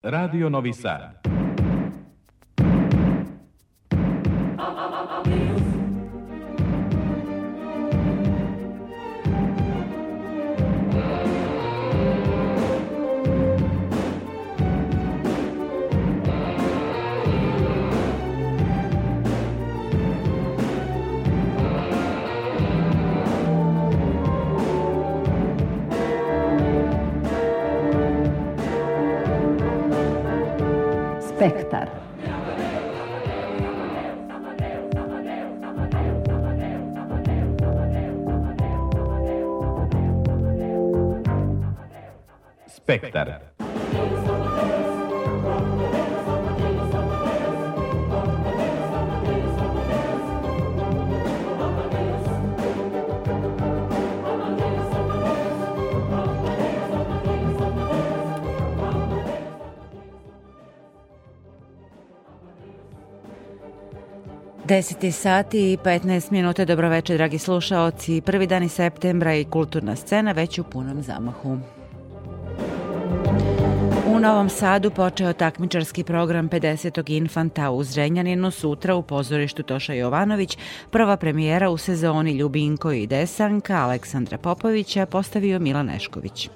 Radio Novi Sad. Spektar. Spektar. Deseti sati i 15 minuta, dobroveče dragi slušaoci. Prvi dani septembra i kulturna scena već u punom zamahu. U Novom Sadu počeo takmičarski program 50. infanta u Zrenjaninu sutra u pozorištu Toša Jovanović. Prva premijera u sezoni Ljubinko i Desanka Aleksandra Popovića postavio Milan Nešković.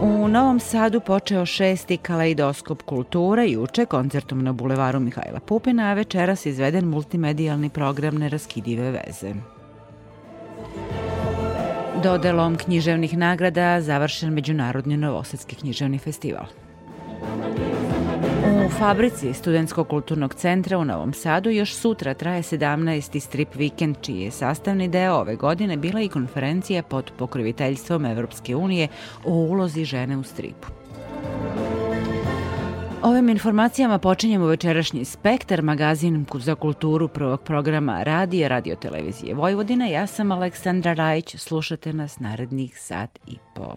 U Novom Sadu počeo šesti kaleidoskop kulture juče koncertom na bulevaru Mihajla Pupina, a večeras izveden multimedijalni program Neraskidive veze. Dodelom književnih nagrada završen Međunarodni Novosadski književni festival. U fabrici Studenskog kulturnog centra u Novom Sadu još sutra traje 17. strip vikend, čiji je sastavni deo ove godine bila i konferencija pod pokriviteljstvom Evropske unije o ulozi žene u stripu. Ovim informacijama počinjemo večerašnji Spektar, magazin za kulturu prvog programa radija, radio televizije Vojvodina. Ja sam Aleksandra Rajić, slušate nas narednih sat i po.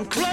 I'm close.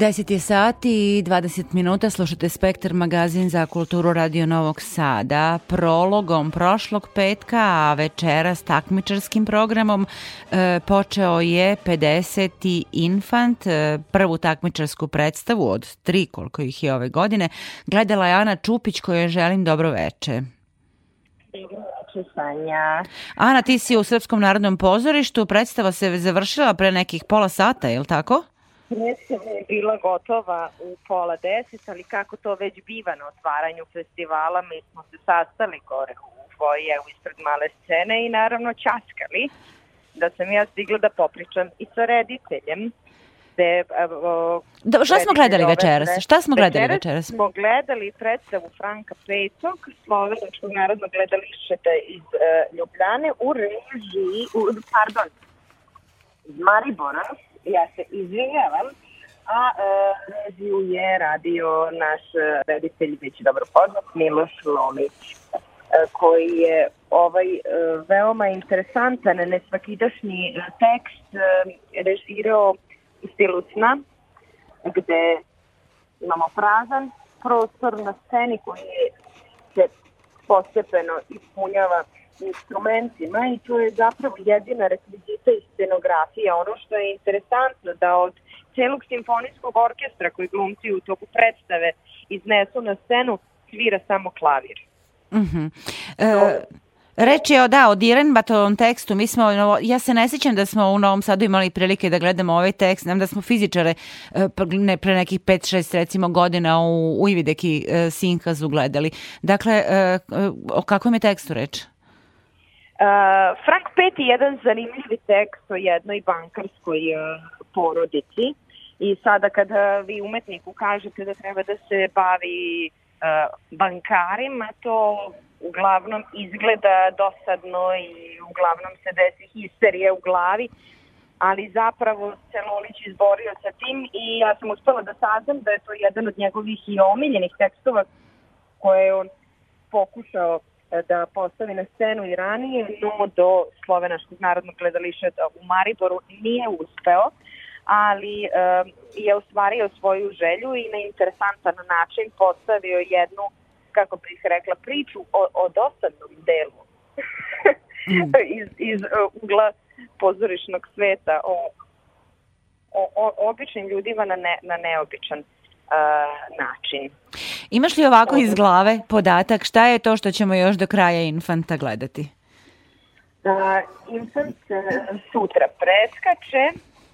10 je sati i 20 minuta, slušate Spektar magazin za kulturu Radio Novog Sada. Prologom prošlog petka, a večera s takmičarskim programom e, počeo je 50. Infant, e, prvu takmičarsku predstavu od tri koliko ih je ove godine. Gledala je Ana Čupić kojoj želim dobro veče. Dobro veče, Sanja. Ana, ti si u Srpskom narodnom pozorištu, predstava se završila pre nekih pola sata, je li tako? Predstava je bila gotova u pola deset, ali kako to već biva na otvaranju festivala, mi smo se sastali gore u fojeru ispred male scene i naravno časkali da sam ja stigla da popričam i sa rediteljem. Gde, o, Da, šta smo gledali večeras? Šta smo gledali večeras? smo gledali predstavu Franka Petog, Slovenačkog narodnog gledališta iz uh, Ljubljane u režiji, u, pardon, iz Maribora, ja se izvinjavam, a uh, režiju je radio naš uh, reditelj, već dobro poznat, Miloš Lomić, uh, koji je ovaj uh, veoma interesantan, nesvakidašnji tekst režirao u stilu sna, gde imamo prazan prostor na sceni koji se postepeno ispunjava instrumentima i to je zapravo jedina rekvizita i scenografija. Ono što je interesantno da od celog simfonijskog orkestra koji glumci u toku predstave iznesu na scenu svira samo klavir. Mhm. E, Reč je o, da, o Direnbatovom tekstu. Mi smo, ja se ne sjećam da smo u Novom Sadu imali prilike da gledamo ovaj tekst. Znam da smo fizičare e, pa ne, pre nekih 5-6 recimo godina u, u Ivideki e, Sinkazu gledali. Dakle, e, o kakvom je tekstu reč? Uh, Frank Pet je jedan zanimljivi tekst o jednoj bankarskoj uh, porodici. I sada kada vi umetniku kažete da treba da se bavi uh, bankarima, to uglavnom izgleda dosadno i uglavnom se desi histerije u glavi, ali zapravo se Lolić izborio sa tim i ja sam uspela da saznam da je to jedan od njegovih i omiljenih tekstova koje je on pokušao da postavi na scenu i ranije, no do Slovenačkog narodnog gledališta u Mariboru nije uspeo, ali je ostvario svoju želju i na interesantan način postavio jednu, kako bih rekla, priču o, o dosadnom delu. Iz, iz e, ugla pozorišnog sveta o, o, o običnim ljudima na, ne, na neobičan način. Imaš li ovako iz glave podatak šta je to što ćemo još do kraja Infanta gledati? Da, Infant e, sutra preskače,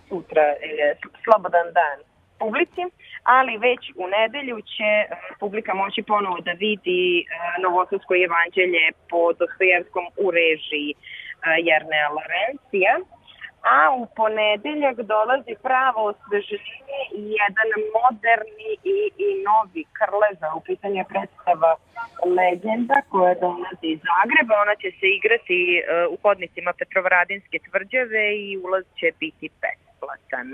sutra je slobodan dan publici, ali već u nedelju će e, publika moći ponovo da vidi e, Novosadsko evanđelje po Dostojevskom u režiji e, Jernea Lorencija, a u ponedeljak dolazi pravo osveženje i jedan moderni i, i novi krleza u pitanje predstava Legenda koja dolazi iz Zagreba. Ona će se igrati uh, u hodnicima Petrovaradinske tvrđave i ulaz će biti besplatan.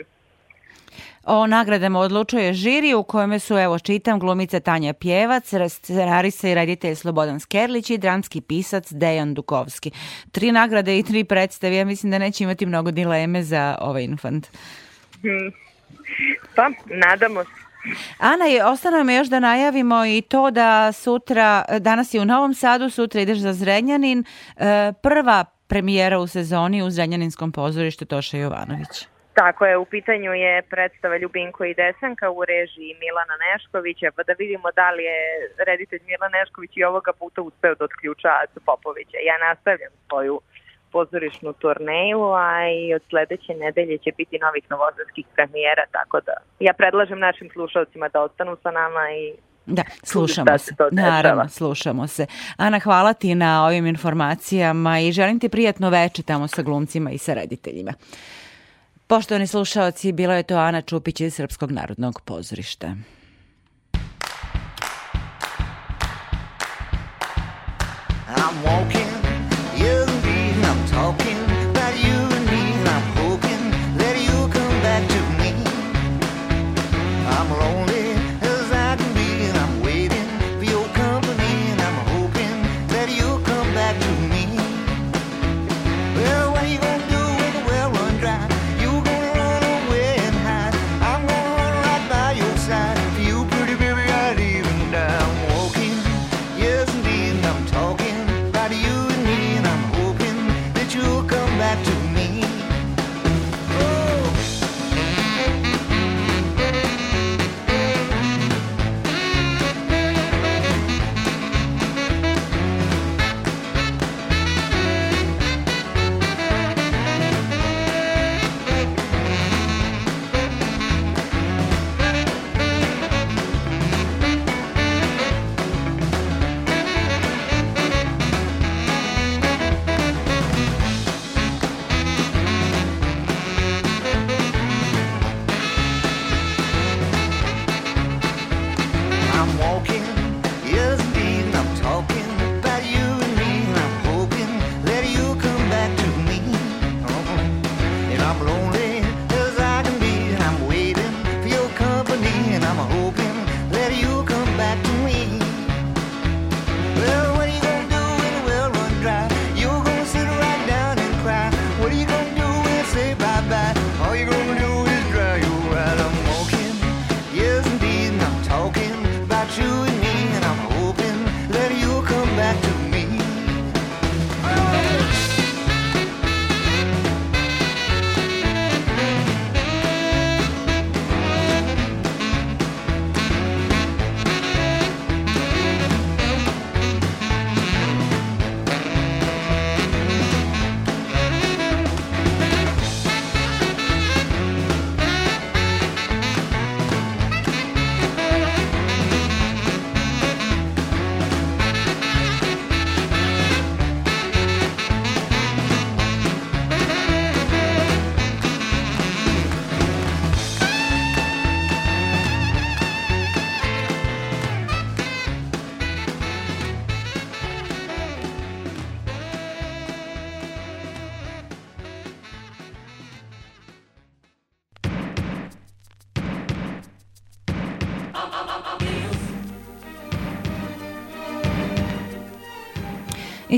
O nagradama odlučuje žiri u kojome su, evo čitam, glumica Tanja Pjevac, scenarista i reditelj Slobodan Skerlić i dramski pisac Dejan Dukovski. Tri nagrade i tri predstave, ja mislim da neće imati mnogo dileme za ovaj infant. Hmm. Pa, nadamo se. Ana, je, ostane nam još da najavimo i to da sutra, danas je u Novom Sadu, sutra ideš za Zrenjanin, e, prva premijera u sezoni u Zrenjaninskom pozorištu Toša Jovanović. Tako je, u pitanju je predstava Ljubinko i Desanka u režiji Milana Neškovića, pa da vidimo da li je reditelj Milan Nešković i ovoga puta uspeo da otključa Acu Popovića. Ja nastavljam svoju pozorišnu turneju, a i od sledeće nedelje će biti novih novosadskih premijera, tako da ja predlažem našim slušalcima da ostanu sa nama i Da, slušamo se. Naravno, slušamo se. Ana, hvala ti na ovim informacijama i želim ti prijatno veče tamo sa glumcima i sa rediteljima. Poštovani slušalci, bila je to Ana Čupić iz Srpskog narodnog pozorišta. I'm walking, you and me, I'm talking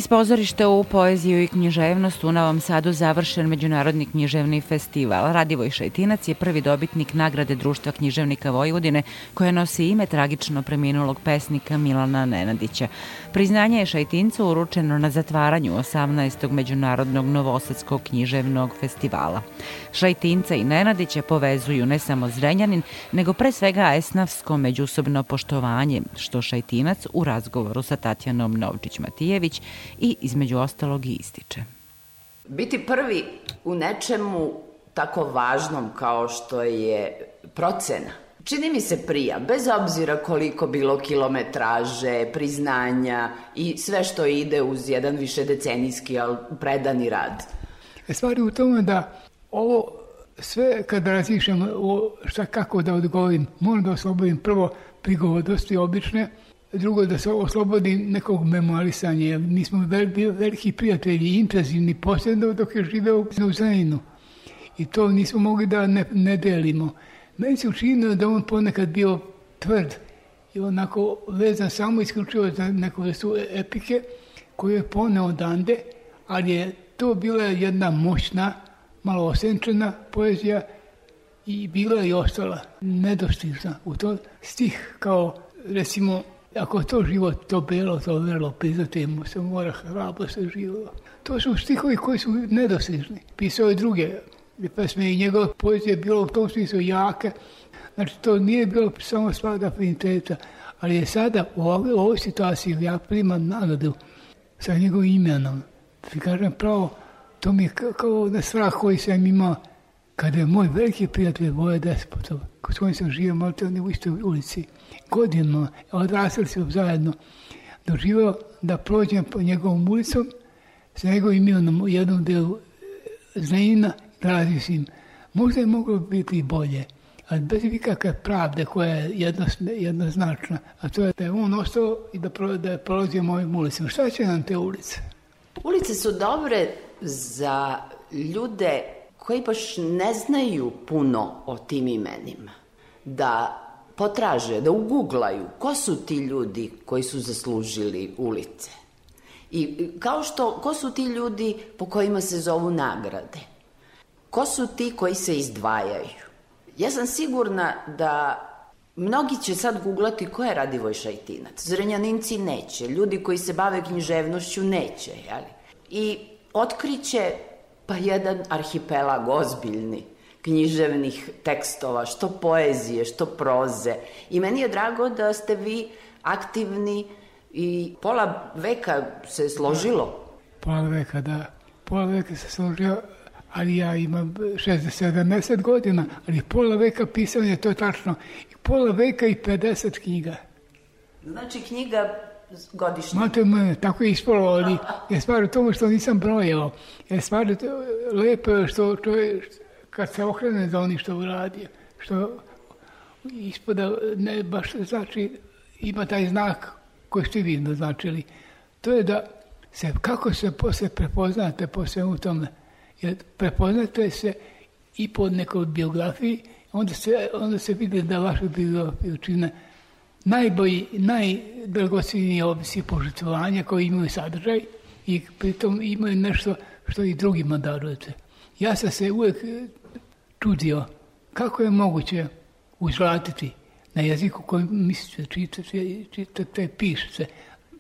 Iz pozorišta u poeziju i književnost u Novom Sadu završen Međunarodni književni festival. Radivoj Šajtinac je prvi dobitnik nagrade Društva književnika Vojvodine koja nosi ime tragično preminulog pesnika Milana Nenadića. Priznanje je Šajtincu uručeno na zatvaranju 18. Međunarodnog Novosadskog književnog festivala. Šajtinca i Nenadića povezuju ne samo Zrenjanin, nego pre svega esnavsko međusobno poštovanje, što Šajtinac u razgovoru sa Tatjanom Novčić-Matijević i između ostalog i ističe. Biti prvi u nečemu tako važnom kao što je procena, čini mi se prija, bez obzira koliko bilo kilometraže, priznanja i sve što ide uz jedan višedecenijski, ali predani rad. Stvari u tome da ovo sve kad razmišljam o šta kako da odgovorim, moram da oslobodim prvo prigovodosti obične, drugo da se oslobodim nekog memorisanja, jer mi smo vel, veliki prijatelji, intenzivni, posebno dok je živeo u Zreninu. I to nismo mogli da ne, ne delimo. Meni se učinilo da on ponekad bio tvrd i onako vezan samo isključivo za neku vrstu epike koju je poneo odande, ali je to bila jedna moćna, malo osenčena poezija i bila je i ostala nedostižna. U to stih kao recimo ako to život, to belo, to vrlo, priznate mu se mora hrabro se živilo. To su stihovi koji su nedostižni. Pisao je druge pesme i njegova poezija je bila u tom smislu jaka. Znači, to nije bilo samo stvar afiniteta, ali je sada u ovoj, u ovoj situaciji ja primam nagradu sa njegovim imenom. Ti kažem pravo, to mi je ka- kao na strah koji sam imao kada je moj veliki prijatelj Voja Despotov, s kojim sam živio malo te u istoj ulici, godinama, odrastali smo zajedno, doživao da prođem po njegovom ulicom sa njegovim imenom u jednom delu Zrenjina, razmišljam, možda je moglo biti bolje, ali bez ikakve pravde koja je jedno, jednoznačna, a to je da je on ostao i da, pro, da je prolazio mojim ulicom. Šta će nam te ulice? Ulice su dobre za ljude koji baš ne znaju puno o tim imenima. Da potraže, da uguglaju ko su ti ljudi koji su zaslužili ulice. I kao što, ko su ti ljudi po kojima se zovu nagrade? Ko su ti koji se izdvajaju? Ja sam sigurna da mnogi će sad googlati ko je Radivoj Šajtinac. Zrenjaninci neće, ljudi koji se bave književnošću neće, jeli? I otkriće pa jedan arhipelag ozbiljni književnih tekstova, što poezije, što proze. I meni je drago da ste vi aktivni i pola veka se složilo. Pola veka, da. Pola veka se složio, ali ja imam 60-70 godina, ali pola veka pisanja, to je tačno. I pola veka i 50 knjiga. Znači knjiga godišnja. Znate, me, tako je ispalo, ali je stvar u tomu što nisam brojao. Je stvar to- lepo što čovjek, kad se okrene za onim što uradio, što ispada ne baš znači ima taj znak koji ste vi naznačili. To je da se, kako se posle prepoznate po svemu tome. Jer prepoznate se i po nekoj biografiji, onda se, onda se vidi da vaša biografija čine najbolji, najdragociniji opisi požrtvovanja koji imaju sadržaj i pritom imaju nešto što i drugima darujete. Ja sam se uvijek e, čudio kako je moguće uzvratiti na jeziku koji mislite, čitate, čitate, pišete,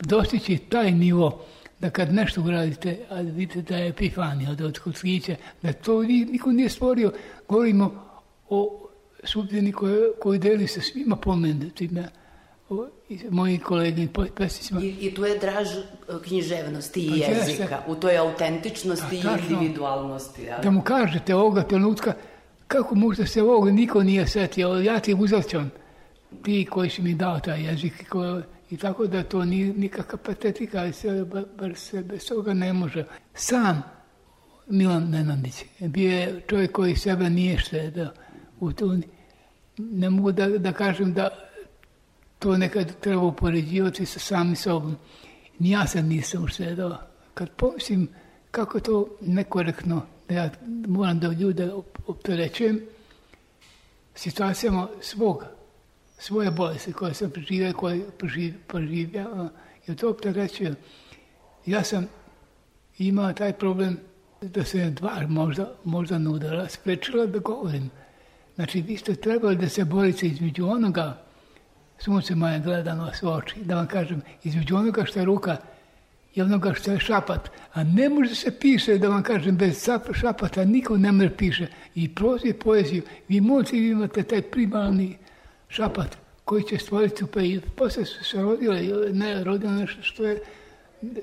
dostići taj nivo da kad nešto uradite, a vidite da je epifanija od otkrića, da to ni- niko nije stvorio, govorimo o sudbini koju, koju deli sa svima pomenutima, o, i moji kolege pesnicima. I, I tu je draž e, književnosti i Pa jezika, u toj autentičnosti Pa, i individualnosti. Ja. da mu kažete ovoga trenutka kako možda se ovoga niko nije setio, ja ti uzavćam ti koji si mi dao taj jezik i ko- i tako da to nije nikakva patetika, ali se, ba- bar se bez toga ne može. Sam Milan Nenadić bio je čovjek koji sebe nije štedao u tu, ne mogu da, da kažem da to nekad treba upoređivati sa sami sobom. Ni ja se nisam uštedao. Kad pomislim kako to nekorektno da ja moram da ljude op- opterećujem situacijama svog, svoje bolesti koje sam preživio, koje preživ, preživio, jer to opterećuje. Ja sam imao taj problem da se dva možda, možda nudara sprečila da govorim. Znači, vi ste trebali da se borite između onoga, sunce moje gleda nas u oči, da vam kažem, između onoga što je ruka i onoga što je šapat. A ne može se piše, da vam kažem, bez šapata niko ne može piše. I prozi i poeziju. Vi možete imate taj primarni šapat koji će stvoriti pa i posle su se rodile, ne, rodilo nešto što je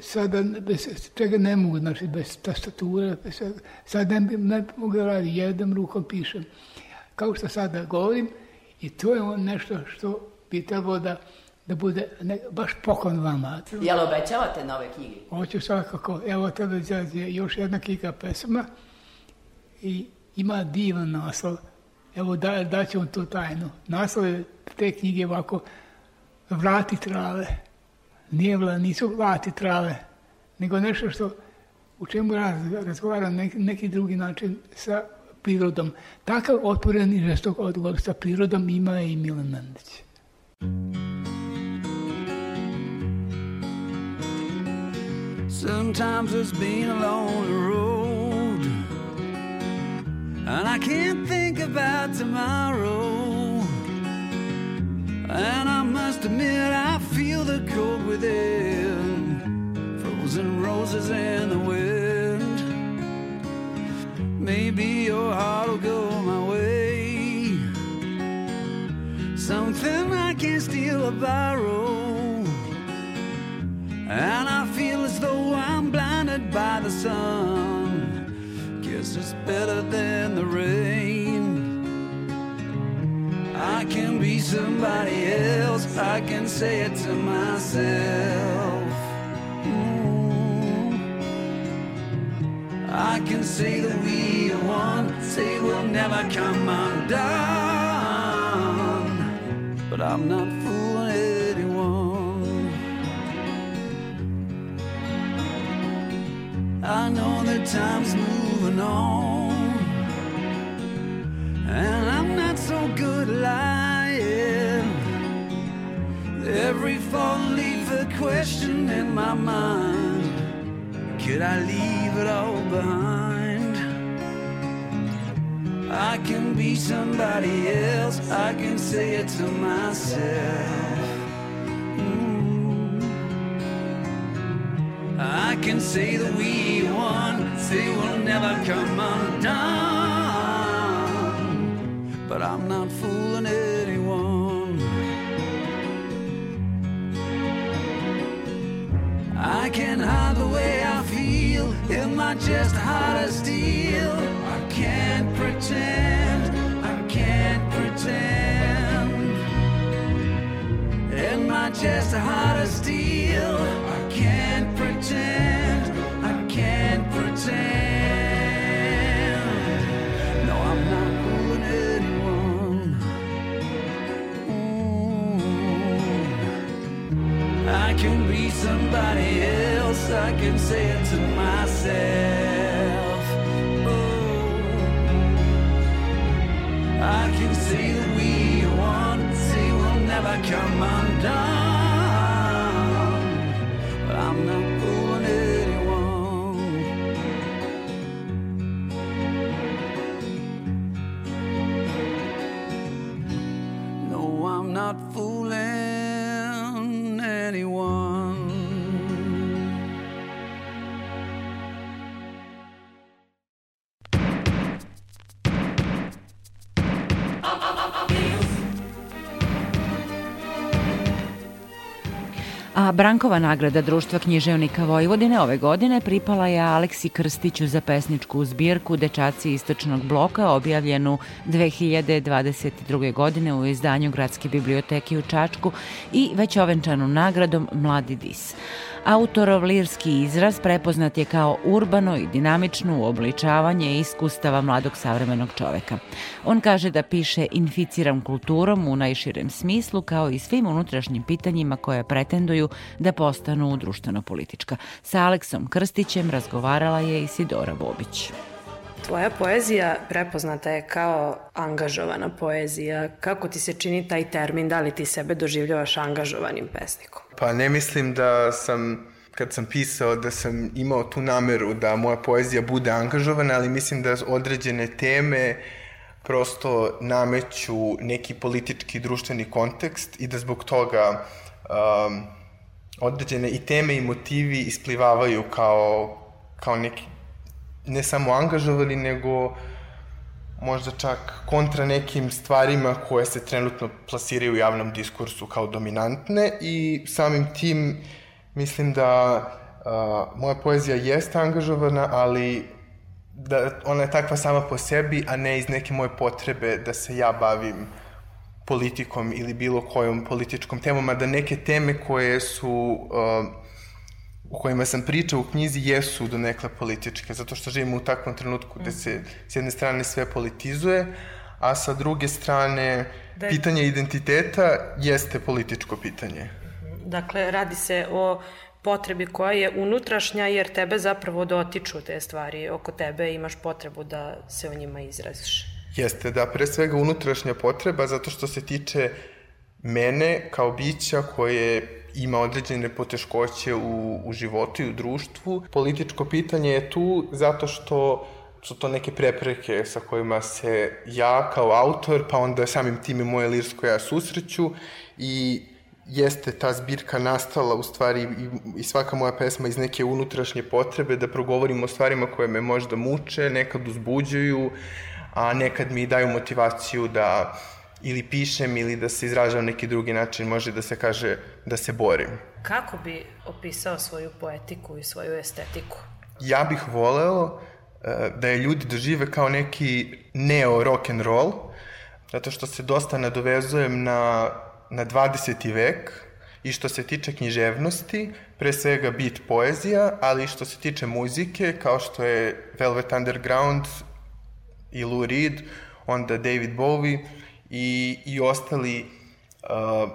sada bez čega ne mogu, znači bez tastature, bez, svega. sad ne, bi- ne mogu raditi, jednom rukom pišem. Kao što sada govorim, i to je on nešto što bi trebalo da, da bude ne, baš poklon vama. Jel obećavate nove knjige? Hoću svakako, evo tebe izađe još jedna knjiga pesama i ima divan naslov. Evo da, daću vam tu tajnu. Naslov te knjige ovako Vrati trave. Nije vla, nisu vrati trave, nego nešto što u čemu raz, razgovara neki, neki drugi način sa prirodom. Takav otvoren i žestok odgovor sa prirodom ima i Milan Mandić. Sometimes it's been a long road, and I can't think about tomorrow. And I must admit, I feel the cold within, frozen roses in the wind. Maybe your heart will go my way, something I can't steal or borrow. And I feel as though I'm blinded by the sun. Guess is better than the rain. I can be somebody else, I can say it to myself. Mm. I can say that we are one, say we'll never come undone. But I'm not I know that time's moving on. And I'm not so good lying. Every fallen leaves a question in my mind. Could I leave it all behind? I can be somebody else, I can say it to myself. I can say that we won, say we'll never come undone. But I'm not fooling anyone. I can hide the way I feel in my chest, heart of steel. I can't pretend, I can't pretend. In my chest, a heart of steel. I can say it to myself. Oh, I can see that we are one, see we'll never come undone. Brankova nagrada Društva književnika Vojvodine ove godine pripala je Aleksi Krstiću za pesničku zbirku Dečaci istočnog bloka objavljenu 2022. godine u izdanju Gradske biblioteke u Čačku i već ovenčanu nagradom Mladi dis. Autorov lirski izraz prepoznat je kao urbano i dinamično uobličavanje iskustava mladog savremenog čoveka. On kaže da piše inficiram kulturom u najširem smislu kao i svim unutrašnjim pitanjima koja pretenduju da postanu društveno-politička. Sa Aleksom Krstićem razgovarala je i Sidora Bobić. Tvoja poezija prepoznata je kao angažovana poezija. Kako ti se čini taj termin? Da li ti sebe doživljavaš angažovanim pesnikom? Pa ne mislim da sam kad sam pisao da sam imao tu nameru da moja poezija bude angažovana, ali mislim da određene teme prosto nameću neki politički društveni kontekst i da zbog toga um, određene i teme i motivi isplivavaju kao, kao neki ne samo angažovani, nego možda čak kontra nekim stvarima koje se trenutno plasiraju u javnom diskursu kao dominantne i samim tim mislim da uh, moja poezija jeste angažovana, ali da ona je takva sama po sebi, a ne iz neke moje potrebe da se ja bavim politikom ili bilo kojom političkom temom, a da neke teme koje su uh, u kojima sam pričao u knjizi jesu do nekla političke, zato što živimo u takvom trenutku gde se s jedne strane sve politizuje, a sa druge strane da je... pitanje identiteta jeste političko pitanje. Dakle, radi se o potrebi koja je unutrašnja jer tebe zapravo dotiču te stvari oko tebe imaš potrebu da se o njima izraziš. Jeste, da, pre svega unutrašnja potreba zato što se tiče mene kao bića koje ima određene poteškoće u, u životu i u društvu. Političko pitanje je tu zato što su to neke prepreke sa kojima se ja kao autor, pa onda samim tim i moje lirsko ja susreću i jeste ta zbirka nastala u stvari i, i svaka moja pesma iz neke unutrašnje potrebe da progovorim o stvarima koje me možda muče, nekad uzbuđuju, a nekad mi daju motivaciju da ili pišem ili da se izražavam neki drugi način, može da se kaže da se borim. Kako bi opisao svoju poetiku i svoju estetiku? Ja bih voleo uh, da je ljudi dožive kao neki neo rock and roll, zato što se dosta nadovezujem na, na 20. vek i što se tiče književnosti, pre svega bit poezija, ali i što se tiče muzike, kao što je Velvet Underground i Lou Reed, onda David Bowie, i, i ostali uh,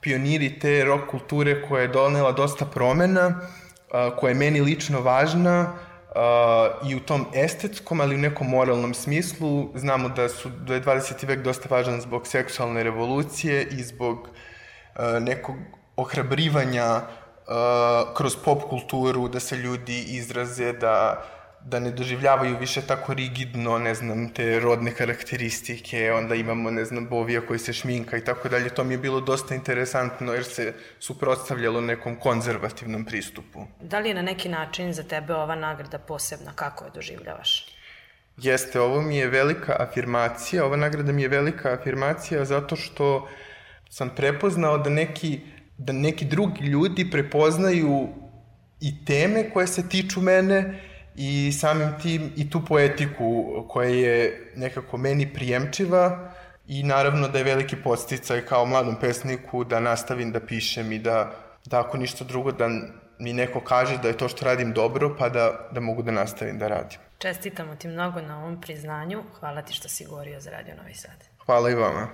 pioniri te rock kulture koja je donela dosta promena, uh, koja je meni lično važna uh, i u tom estetskom, ali u nekom moralnom smislu. Znamo da, su, da je 20. vek dosta važan zbog seksualne revolucije i zbog uh, nekog ohrabrivanja uh, kroz pop kulturu, da se ljudi izraze, da da ne doživljavaju više tako rigidno, ne znam, te rodne karakteristike, onda imamo, ne znam, Bovija koji se šminka i tako dalje. To mi je bilo dosta interesantno jer se suprotstavljalo nekom konzervativnom pristupu. Da li je na neki način za tebe ova nagrada posebna? Kako je doživljavaš? Jeste, ovo mi je velika afirmacija, ova nagrada mi je velika afirmacija zato što sam prepoznao da neki, da neki drugi ljudi prepoznaju i teme koje se tiču mene i samim tim i tu poetiku koja je nekako meni prijemčiva i naravno da je veliki posticaj kao mladom pesniku da nastavim da pišem i da, da ako ništa drugo da mi neko kaže da je to što radim dobro pa da, da mogu da nastavim da radim. Čestitamo ti mnogo na ovom priznanju. Hvala ti što si govorio za Radio Novi Sad. Hvala i vama.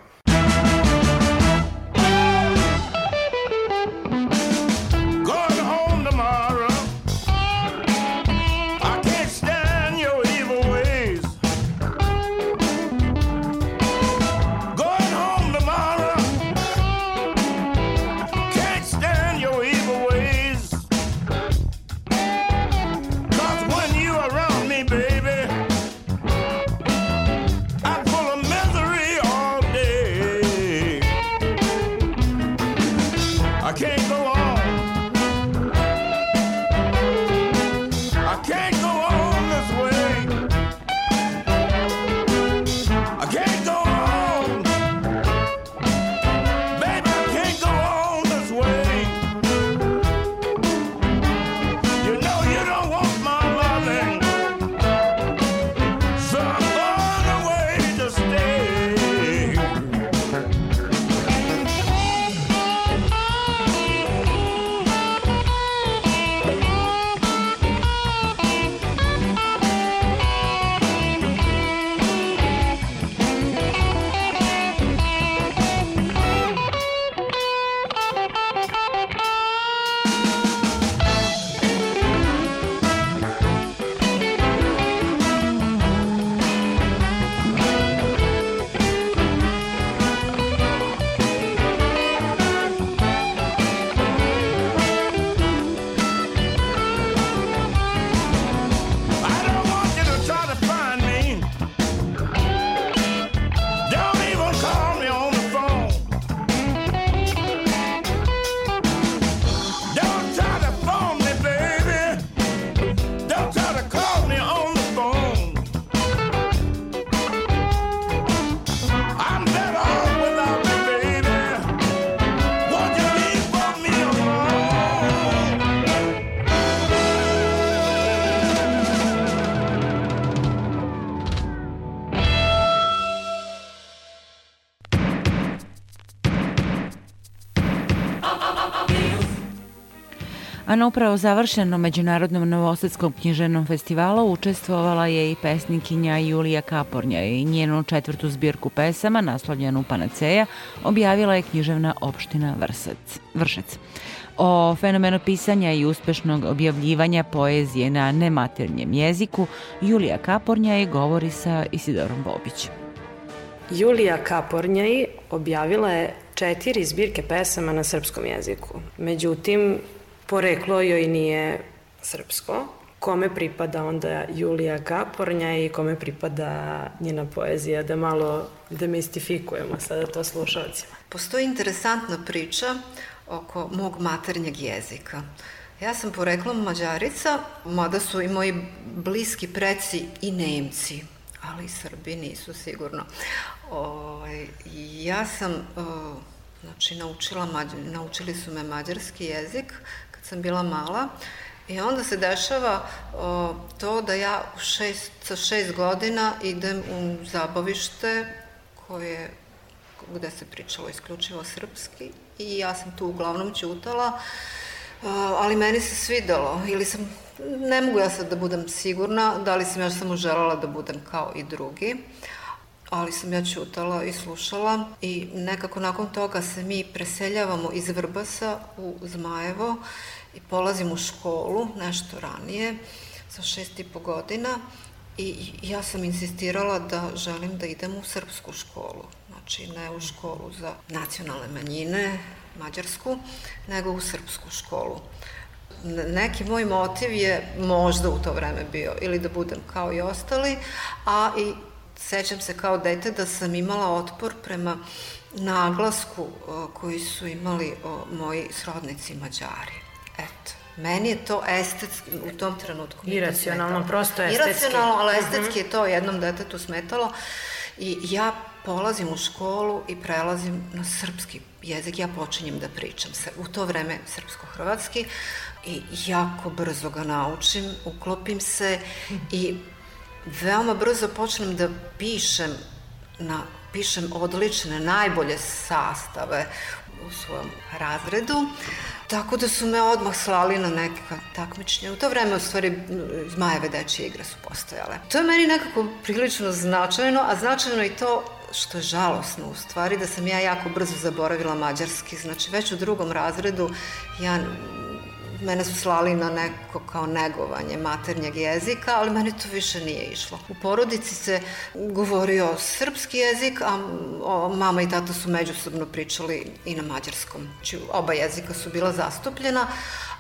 A na upravo završenom Međunarodnom Novosadskom književnom festivalu učestvovala je i pesnikinja Julija Kapornja i njenu četvrtu zbirku pesama, naslovljenu Panaceja, objavila je književna opština Vršac. Vršac. O fenomenu pisanja i uspešnog objavljivanja poezije na nematernjem jeziku Julija Kapornjaj govori sa Isidorom Bobićem. Julija Kapornjaj objavila je četiri zbirke pesama na srpskom jeziku. Međutim, poreklo joj nije srpsko. Kome pripada onda Julija Kapornja i kome pripada njena poezija, da malo demistifikujemo sada to slušalcima. Postoji interesantna priča oko mog maternjeg jezika. Ja sam poreklom mađarica, mada su i moji bliski preci i Nemci, ali i Srbi nisu sigurno. O, ovaj, ja sam, o, znači, naučila, naučili su me mađarski jezik sam bila mala I onda se dešava o, to da ja u šest, sa šest godina idem u zabavište koje, gde se pričalo isključivo srpski i ja sam tu uglavnom ćutala, ali meni se svidelo ili sam, ne mogu ja sad da budem sigurna da li sam ja samo želala da budem kao i drugi, ali sam ja ćutala i slušala i nekako nakon toga se mi preseljavamo iz Vrbasa u Zmajevo i polazim u školu nešto ranije sa šest i po godina i ja sam insistirala da želim da idem u srpsku školu znači ne u školu za nacionalne manjine, mađarsku, nego u srpsku školu. Neki moj motiv je možda u to vreme bio ili da budem kao i ostali, a i sećam se kao dete da sam imala otpor prema naglasku koji su imali moji srodnici mađari. Eto. Meni je to estetski u tom trenutku. Iracionalno, prosto estetski. Iracionalno, ali estetski uh -huh. je to jednom detetu smetalo. I ja polazim u školu i prelazim na srpski jezik, ja počinjem da pričam u to vreme srpsko-hrvatski i jako brzo ga naučim, uklopim se i veoma brzo počnem da pišem na pišem odlične, najbolje sastave u svom razredu, tako da su me odmah slali na neka takmičnje. U to vreme, u stvari, Zmajeve dečje igre su postojale. To je meni nekako prilično značajno, a značajno i to što je žalosno u stvari, da sam ja jako brzo zaboravila mađarski. Znači, već u drugom razredu ja mene su slali na neko kao negovanje maternjeg jezika, ali meni to više nije išlo. U porodici se govorio srpski jezik, a mama i tata su međusobno pričali i na mađarskom. Znači, oba jezika su bila zastupljena,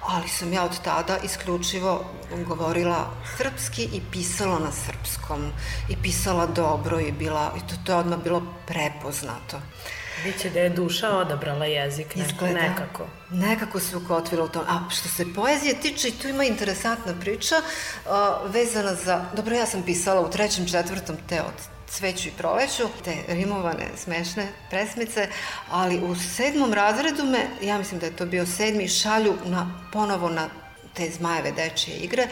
ali sam ja od tada isključivo govorila srpski i pisala na srpskom. I pisala dobro i bila, i to, to je odmah bilo prepoznato. Biće da je duša odabrala jezik Izgleda, nekako. Nekako se ukotvila u tom. A što se poezije tiče, i tu ima interesantna priča uh, vezana za... Dobro, ja sam pisala u trećem, četvrtom te od cveću i proleću, te rimovane, smešne presmice, ali u sedmom razredu me, ja mislim da je to bio sedmi, šalju na, ponovo na te zmajeve dečije igre.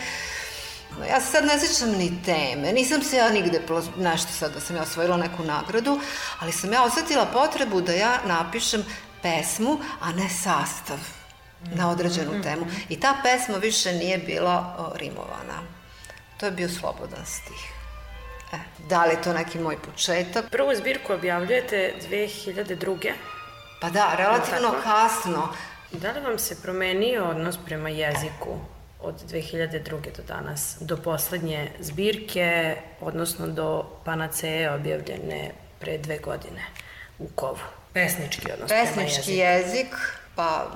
Ja se sad ne sjećam ni teme, nisam se ja nigde nešto sad da sam ja osvojila neku nagradu, ali sam ja osetila potrebu da ja napišem pesmu, a ne sastav na određenu mhm. temu. I ta pesma više nije bila o, rimovana. To je bio slobodan stih. E, da li je to neki moj početak? Prvu zbirku objavljujete 2002. Pa da, relativno kasno. Da li vam se promenio odnos prema jeziku od 2002. do danas, do poslednje zbirke, odnosno do Panaceje objavljene pre dve godine u Kovu? Pesnički odnos Pesnički jezik. jezik, pa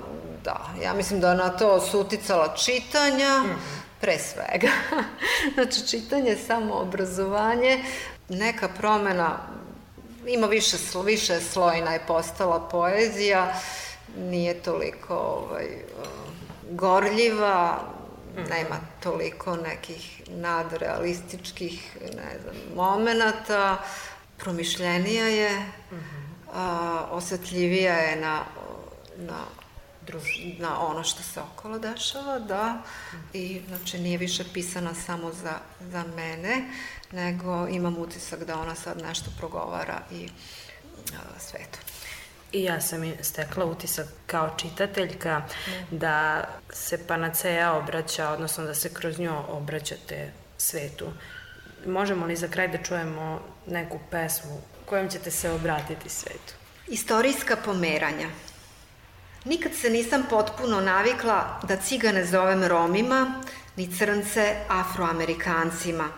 da, ja mislim da na to su uticala čitanja, mm -hmm. pre svega. znači, čitanje, samo obrazovanje, neka promena, ima više, više slojna je postala poezija, nije toliko ovaj, gorljiva, nema toliko nekih nadrealističkih ne znam, momenata, promišljenija je, a, osetljivija je na, na druž, na ono što se okolo dešava, da, i znači nije više pisana samo za, za mene, nego imam utisak da ona sad nešto progovara i a, svetu. I ja sam stekla utisak kao čitateljka da se Panacea obraća, odnosno da se kroz nju obraćate svetu. Možemo li za kraj da čujemo neku pesmu kojom ćete se obratiti svetu? Istorijska pomeranja. Nikad se nisam potpuno navikla da cigane zovem Romima, ni crnce Afroamerikancima.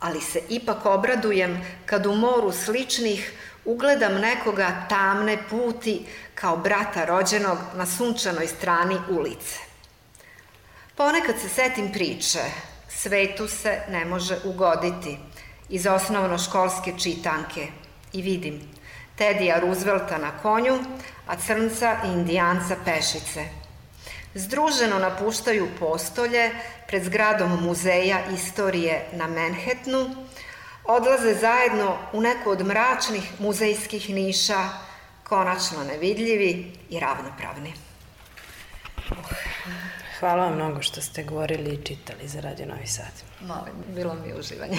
Ali se ipak obradujem kad u moru sličnih ugledam nekoga tamne puti kao brata rođenog na sunčanoj strani ulice. Ponekad se setim priče, svetu se ne može ugoditi, iz osnovnoškolske čitanke i vidim Tedija Roosevelta na konju, a crnca i indijanca pešice. Združeno napuštaju postolje pred zgradom muzeja istorije na Manhattanu, odlaze zajedno u neku od mračnih muzejskih niša, konačno nevidljivi i ravnopravni. Hvala vam mnogo što ste govorili i čitali za Radio Novi Sad. Molim, bilo mi je uživanje.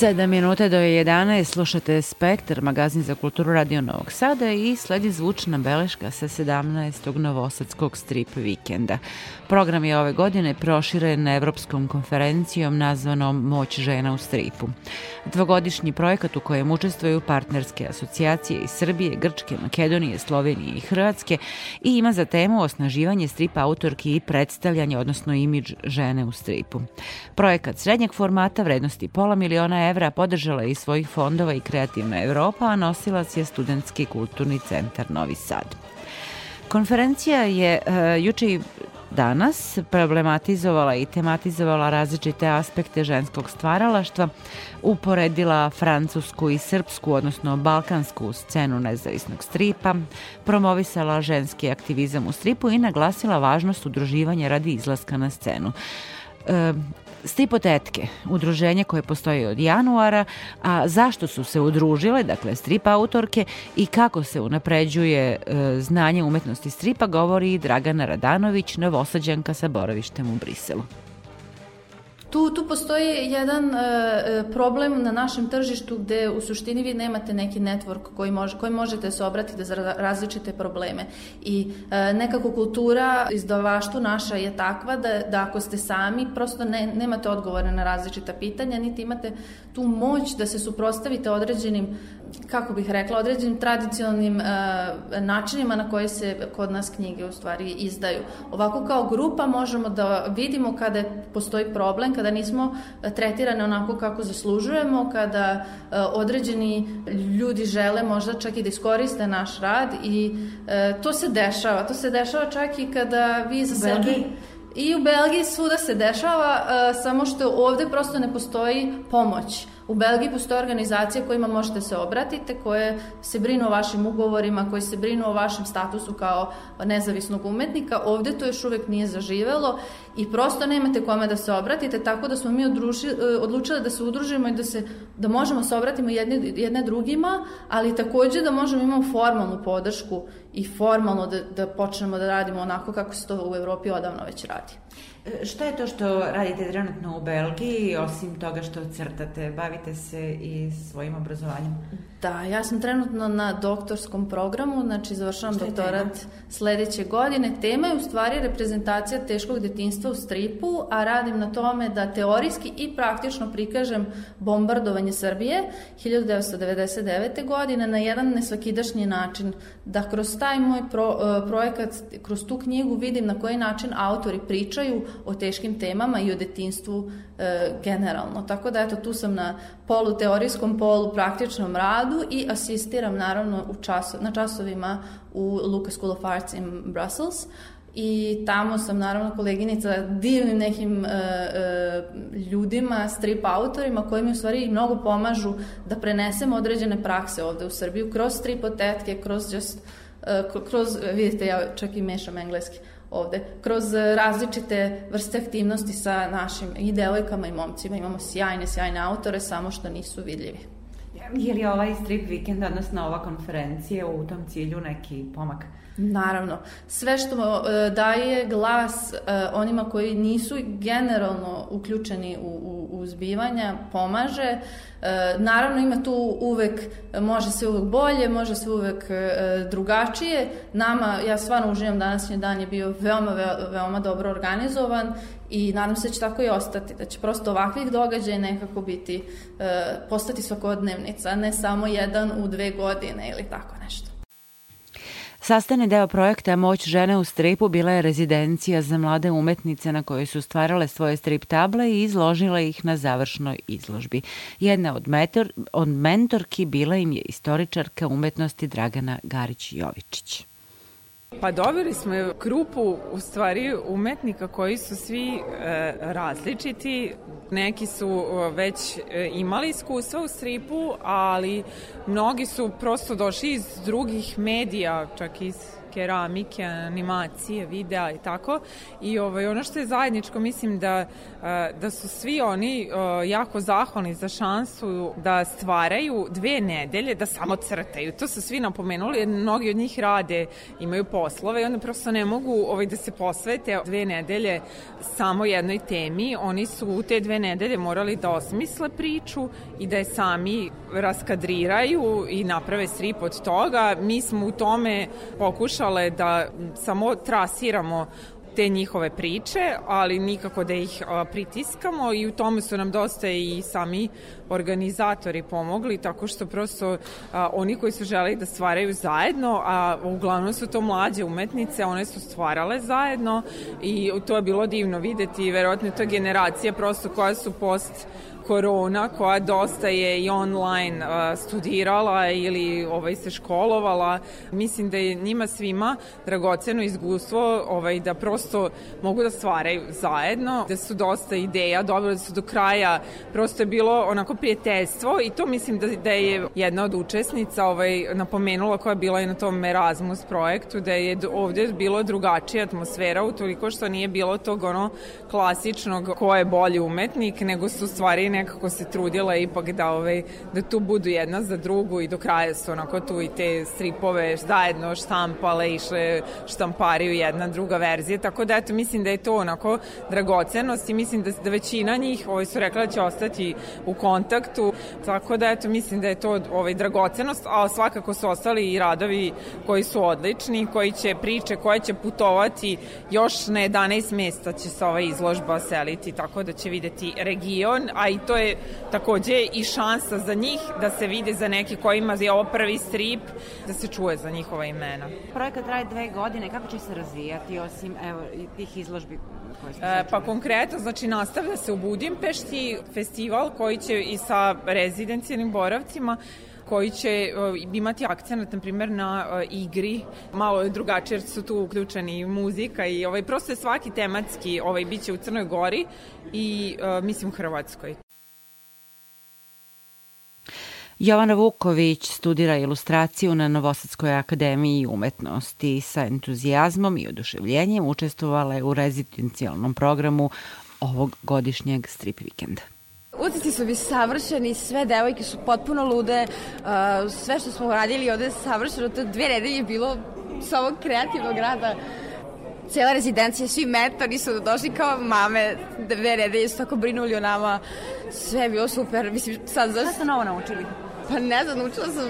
7 minuta do 11 slušate Spektar, magazin za kulturu Radio Novog Sada i sledi zvučna beleška sa 17. novosadskog strip vikenda. Program je ove godine proširen Evropskom konferencijom nazvanom Moć žena u stripu. Dvogodišnji projekat u kojem učestvuju partnerske asocijacije iz Srbije, Grčke, Makedonije, Slovenije i Hrvatske i ima za temu osnaživanje stripa autorki i predstavljanje, odnosno imidž žene u stripu. Projekat srednjeg formata vrednosti pola miliona evra podržala je iz svojih fondova i Kreativna Evropa, a nosilac je Studentski kulturni centar Novi Sad. Konferencija je uh, juče i danas problematizovala i tematizovala različite aspekte ženskog stvaralaštva, uporedila francusku i srpsku, odnosno balkansku scenu nezavisnog stripa, promovisala ženski aktivizam u stripu i naglasila važnost udruživanja radi izlaska na scenu. E, Stripotetke, udruženje koje postoji od januara, a zašto su se udružile, dakle strip autorke i kako se unapređuje e, znanje umetnosti stripa, govori Dragana Radanović, novosađanka sa boravištem u Briselu. Tu, tu postoji jedan e, problem na našem tržištu gde u suštini vi nemate neki network koji, može, koji možete se obratiti za različite probleme. I e, nekako kultura izdavaštvu naša je takva da, da ako ste sami prosto ne, nemate odgovore na različita pitanja, niti imate tu moć da se suprostavite određenim kako bih rekla, određenim tradicionalnim uh, načinima na koje se kod nas knjige u stvari izdaju. Ovako kao grupa možemo da vidimo kada postoji problem, kada nismo tretirane onako kako zaslužujemo, kada uh, određeni ljudi žele možda čak i da iskoriste naš rad i uh, to se dešava. To se dešava čak i kada vi za sebe... I u Belgiji svuda se dešava, uh, samo što ovde prosto ne postoji pomoć. U Belgiji postoje organizacije kojima možete se obratite, koje se brinu o vašim ugovorima, koji se brinu o vašem statusu kao nezavisnog umetnika. Ovde to još uvek nije zaživelo i prosto nemate kome da se obratite, tako da smo mi odruži, odlučili da se udružimo i da, se, da možemo se obratimo jedne, jedne drugima, ali takođe da možemo imamo formalnu podršku i formalno da, da počnemo da radimo onako kako se to u Evropi odavno već radi. Šta je to što radite trenutno u Belgiji, osim toga što crtate? Bavite se i svojim obrazovanjem? Da, ja sam trenutno na doktorskom programu, znači završavam doktorat tema? sledeće godine. Tema je u stvari reprezentacija teškog detinstva u stripu, a radim na tome da teorijski i praktično prikažem bombardovanje Srbije 1999. godine na jedan nesvakidašnji način, da kroz taj moj pro, e, projekat, kroz tu knjigu vidim na koji način autori pričaju o teškim temama i o detinstvu e, generalno. Tako da eto tu sam na polu teorijskom, polu praktičnom radu i asistiram naravno u času, na časovima u Lucas School of Arts in Brussels i tamo sam naravno koleginica divnim nekim e, e, ljudima, strip autorima koji mi u stvari mnogo pomažu da prenesem određene prakse ovde u Srbiju kroz stripotetke, kroz just, e, kroz, vidite ja čak i mešam engleski, ovde, kroz različite vrste aktivnosti sa našim i devojkama i momcima. Imamo sjajne, sjajne autore, samo što nisu vidljivi. Je li ovaj strip vikend, odnosno ova konferencija u tom cilju neki pomak? Naravno. Sve što uh, daje glas uh, onima koji nisu generalno uključeni u, u, u zbivanja, pomaže. Uh, naravno ima tu uvek, može se uvek bolje, može se uvek drugačije. Nama, ja stvarno uživam današnji dan je bio veoma, veoma dobro organizovan i nadam se da će tako i ostati, da će prosto ovakvih događaja nekako biti, postati svakodnevnica, ne samo jedan u dve godine ili tako nešto. Sastani deo projekta Moć žene u stripu bila je rezidencija za mlade umetnice na kojoj su stvarale svoje strip table i izložile ih na završnoj izložbi. Jedna od, metor, od mentorki bila im je istoričarka umetnosti Dragana Garić-Jovičić. Pa dobili smo grupu u stvari umetnika koji su svi e, različiti. Neki su već e, imali iskustva u stripu, ali mnogi su prosto došli iz drugih medija, čak iz keramike, animacije, videa i tako. I ovaj, ono što je zajedničko, mislim da, da su svi oni jako zahvalni za šansu da stvaraju dve nedelje, da samo crtaju. To su svi napomenuli, jer mnogi od njih rade, imaju poslove i onda prosto ne mogu ovaj, da se posvete dve nedelje samo jednoj temi. Oni su u te dve nedelje morali da osmisle priču i da je sami raskadriraju i naprave strip od toga. Mi smo u tome pokušale da samo trasiramo te njihove priče, ali nikako da ih pritiskamo i u tome su nam dosta i sami organizatori pomogli, tako što prosto oni koji su želeli da stvaraju zajedno, a uglavnom su to mlađe umetnice, one su stvarale zajedno i to je bilo divno videti, verovatno to je generacija prosto koja su post korona koja dosta je i online studirala ili ovaj se školovala. Mislim da je njima svima dragoceno iskustvo ovaj, da prosto mogu da stvaraju zajedno, da su dosta ideja, dobro da su do kraja, prosto je bilo onako prijateljstvo i to mislim da, da je jedna od učesnica ovaj, napomenula koja je bila i na tom Erasmus projektu, da je ovde bilo drugačija atmosfera u toliko što nije bilo tog ono klasičnog ko je bolji umetnik, nego su stvari nekako se trudila ipak da, ovaj, da tu budu jedna za drugu i do kraja su onako tu i te stripove zajedno štampale, išle štampariju jedna druga verzija, tako da eto mislim da je to onako dragocenost i mislim da, da većina njih ovaj, su rekla da će ostati u kontaktu, tako da eto mislim da je to ovaj, dragocenost, a svakako su ostali i radovi koji su odlični, koji će priče, koje će putovati još na 11 mesta će se ova izložba seliti, tako da će videti region, a i to je takođe i šansa za njih da se vide za neki kojima je ovo prvi strip, da se čuje za njihova imena. Projekat traje dve godine, kako će se razvijati osim evo, tih izložbi koje e, Pa konkretno, znači nastavlja se u Budimpešti festival koji će i sa rezidencijalnim boravcima koji će uh, imati akcent, na primjer, na uh, igri, malo je drugačije jer su tu uključeni muzika i ovaj, prosto je svaki tematski, ovaj, bit će u Crnoj Gori i uh, mislim u Hrvatskoj. Jovana Vuković studira ilustraciju na Novosadskoj akademiji umetnosti. Sa entuzijazmom i oduševljenjem učestvovala je u rezidencijalnom programu ovog godišnjeg strip vikenda. Utisci su mi savršeni, sve devojke su potpuno lude, sve što smo uradili ovde je savršeno, to dve nedelje je bilo sa ovog kreativnog rada cela rezidencija, svi mentori su došli kao mame, dve nedelje su tako brinuli o nama, sve je bilo super. Mislim, sad, Šta ste novo naučili? Pa ne znam, naučila sam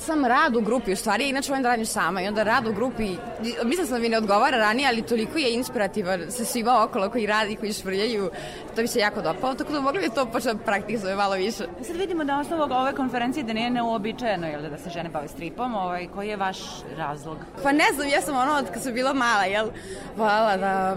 sam rad u grupi, u stvari inače volim da radim sama i onda rad u grupi, mislim sam da mi ne odgovara ranije, ali toliko je inspirativan sa svima okolo koji radi, koji švrljaju, to bi se jako dopalo, tako da mogli bi to početi da praktizuje malo više. Sad vidimo da osnovu ove konferencije da nije neuobičajeno, jel da, da se žene bave stripom, ovaj, koji je vaš razlog? Pa ne znam, ja sam ono od kad sam bila mala, jel, voljela da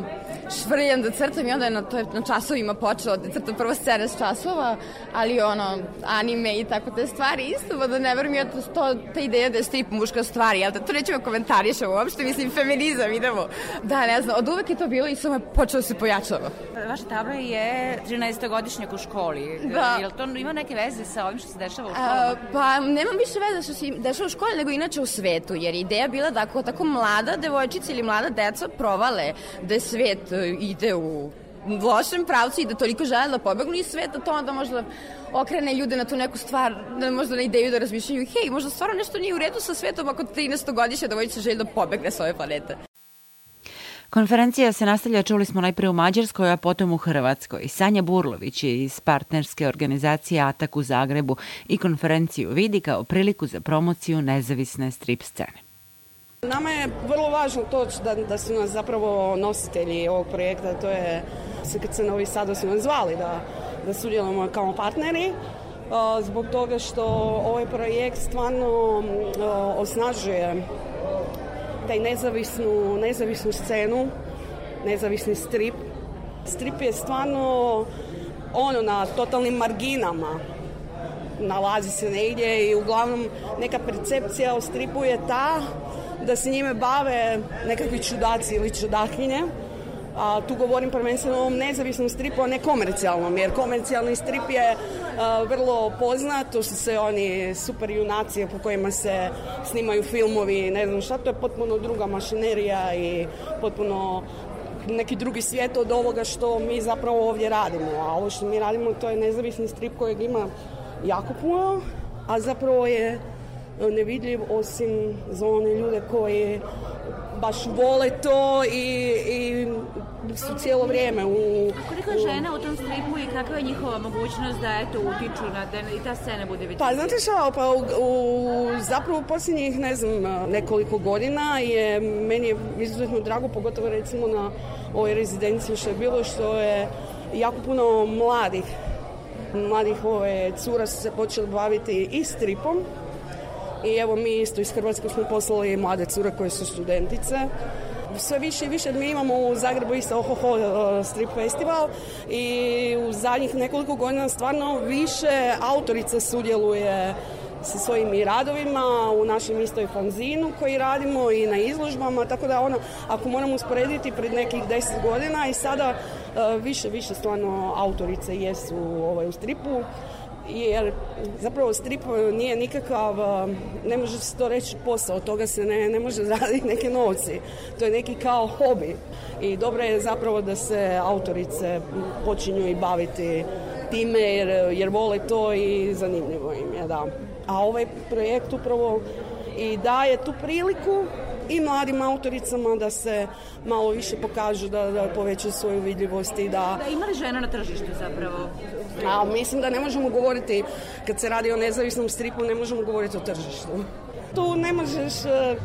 švrljam, da crtam i onda je na, to je na časovima počelo da crtam prvo scene s časova, ali ono, anime i tako te stvari isto, da ne verujem ja to, to ta ideja da je strip muška stvar, jel da to nećemo komentarišemo uopšte, mislim, feminizam, idemo. Da, ne znam, od uvek je to bilo i samo je počelo da se pojačava. Vaša tabla je 13-godišnjak u školi. Da. Jel to ima neke veze sa ovim što se dešava u školi? školi? pa, nemam više veze što se dešava u školi, nego inače u svetu, jer ideja bila da ako tako mlada devojčica ili mlada deca provale da je svet e, ide u lošem pravcu i da toliko žele da pobegnu iz sveta, to onda možda okrene ljude na tu neku stvar, da možda na ideju da razmišljaju, hej, možda stvarno nešto nije u redu sa svetom ako 13. godišnja devojčica želi da pobegne s ove planete. Konferencija se nastavlja, čuli smo najpre u Mađarskoj, a potom u Hrvatskoj. Sanja Burlović iz partnerske organizacije Atak u Zagrebu i konferenciju vidi kao priliku za promociju nezavisne strip scene. Nama je vrlo važno to da, da su nas zapravo nositelji ovog projekta, to je SKC Novi Sad da su nas zvali da, da sudjelujemo kao partneri zbog toga što ovaj projekt stvarno osnažuje taj nezavisnu, nezavisnu scenu, nezavisni strip. Strip je stvarno ono na totalnim marginama nalazi se negdje i uglavnom neka percepcija o stripu je ta da se njime bave nekakvi čudaci ili čudakinje a tu govorim prvenstveno o ovom nezavisnom stripu, a ne komercijalnom, jer komercijalni strip je a, vrlo poznat, to su se oni super junaci po kojima se snimaju filmovi, ne znam šta, to je potpuno druga mašinerija i potpuno neki drugi svijet od ovoga što mi zapravo ovdje radimo. A ovo što mi radimo to je nezavisni strip kojeg ima jako puno, a zapravo je nevidljiv osim za one ljude koji baš vole to i, i su cijelo vrijeme u... Koliko je žena u tom stripu i kakva je njihova mogućnost da eto utiču na da i ta scena bude vidjeti? Pa znate šta, pa u, u, zapravo u posljednjih ne znam nekoliko godina je meni je izuzetno drago, pogotovo recimo na ovoj rezidenciji što je bilo, što je jako puno mladih mladih ove cura su se počeli baviti i stripom i evo mi isto iz Hrvatske smo poslali mlade cure koje su studentice. Sve više i više mi imamo u Zagrebu isto Ohoho strip festival. I u zadnjih nekoliko godina stvarno više autorica sudjeluje sa svojim i radovima u našem istoj fanzinu koji radimo i na izložbama, tako da ono, ako moramo usporediti pred nekih deset godina i sada više, više stvarno autorice jesu ovaj, u stripu jer zapravo strip nije nikakav, ne može se to reći posao, od toga se ne, ne može zaraditi neke novci. To je neki kao hobi i dobro je zapravo da se autorice počinju i baviti time jer, jer vole to i zanimljivo im je, da. A ovaj projekt upravo i daje tu priliku i mladim autoricama da se malo više pokažu, da, da povećaju svoju vidljivost i da... Da ima li žena na tržištu zapravo? A, mislim da ne možemo govoriti, kad se radi o nezavisnom stripu, ne možemo govoriti o tržištu. Tu ne možeš uh,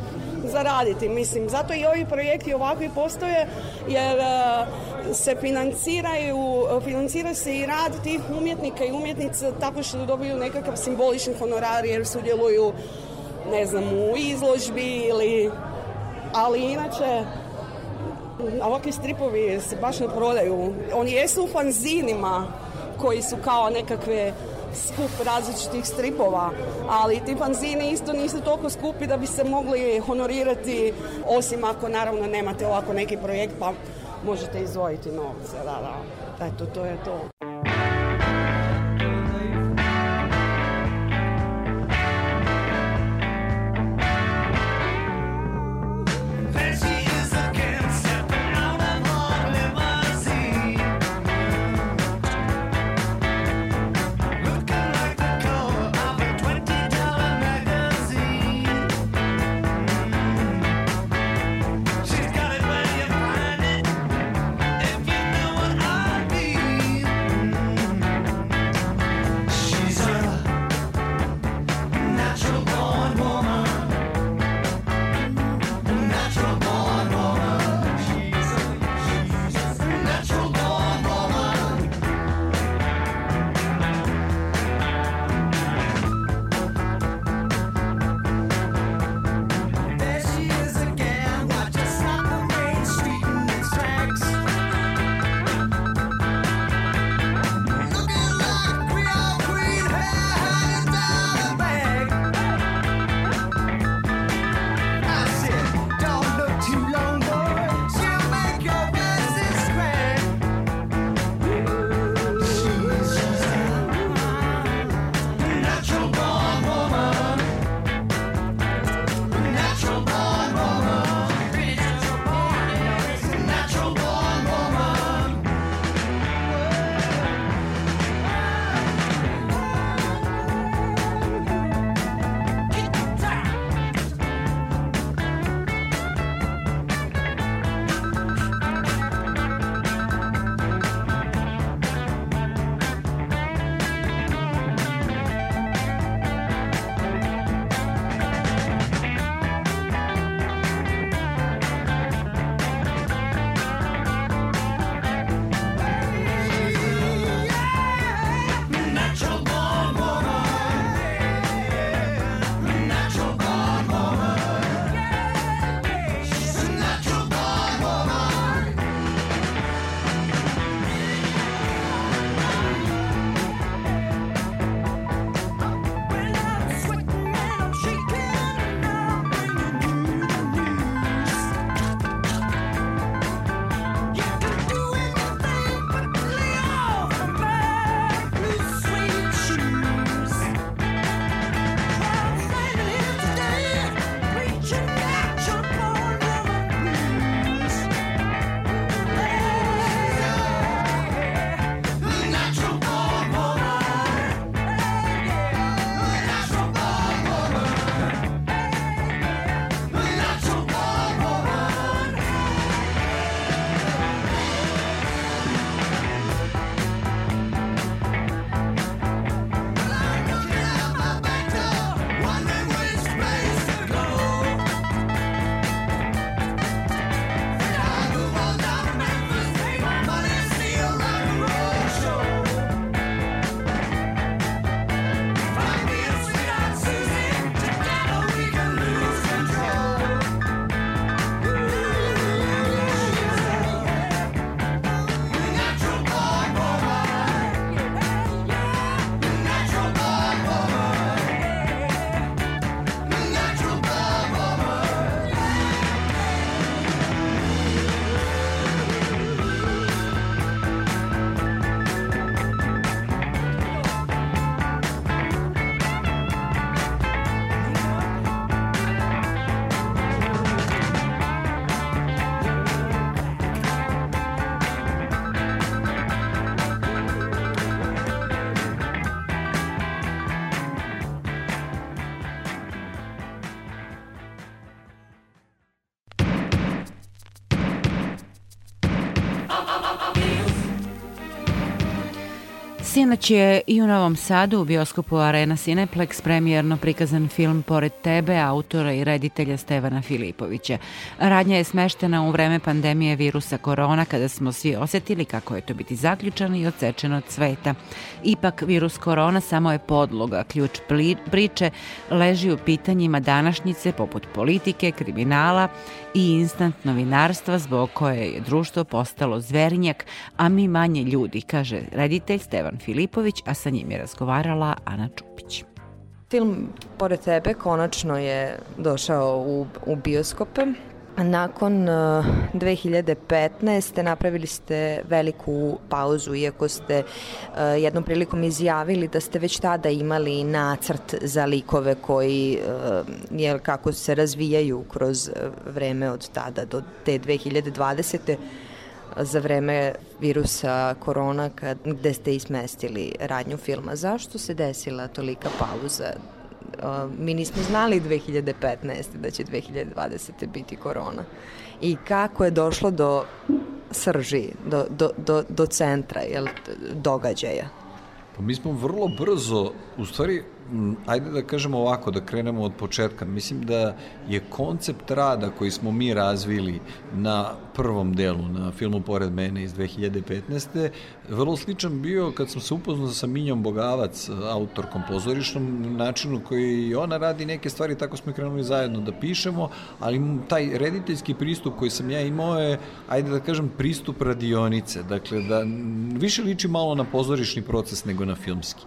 zaraditi, mislim. Zato i ovi projekti ovakvi postoje, jer uh, se financiraju, financira se i rad tih umjetnika i umjetnica tako što dobiju nekakav simbolični honorar jer sudjeluju ne znam, u izložbi ili ali inače ovakvi stripovi se baš ne prodaju. Oni jesu u fanzinima koji su kao nekakve skup različitih stripova, ali ti fanzini isto nisu toliko skupi da bi se mogli honorirati, osim ako naravno nemate ovako neki projekt pa možete izvojiti novce. Da, da. Eto, to je to. Sinoć je i u Novom Sadu u bioskopu Arena Cineplex premijerno prikazan film Pored tebe autora i reditelja Stevana Filipovića. Radnja je smeštena u vreme pandemije virusa korona kada smo svi osetili kako je to biti zaključano i odsečeno od sveta. Ipak virus korona samo je podloga, ključ priče leži u pitanjima današnjice poput politike, kriminala i instant novinarstva zbog koje je društvo postalo zvernjak, a mi manje ljudi, kaže reditelj Stevan Filipović, a sa njim je razgovarala Ana Čupić. Film Pored tebe konačno je došao u, u bioskope. Nakon 2015. napravili ste veliku pauzu, iako ste jednom prilikom izjavili da ste već tada imali nacrt za likove koji je kako se razvijaju kroz vreme od tada do te 2020 za vreme virusa korona kad, gde ste ismestili radnju filma. Zašto se desila tolika pauza? Mi nismo znali 2015. da će 2020. biti korona. I kako je došlo do srži, do, do, do, do centra jel, događaja? Pa mi smo vrlo brzo, u stvari ajde da kažemo ovako, da krenemo od početka. Mislim da je koncept rada koji smo mi razvili na prvom delu, na filmu Pored mene iz 2015. vrlo sličan bio kad sam se upoznao sa Minjom Bogavac, autorkom pozorišnom, načinu koji ona radi neke stvari, tako smo krenuli zajedno da pišemo, ali taj rediteljski pristup koji sam ja imao je, ajde da kažem, pristup radionice. Dakle, da više liči malo na pozorišni proces nego na filmski.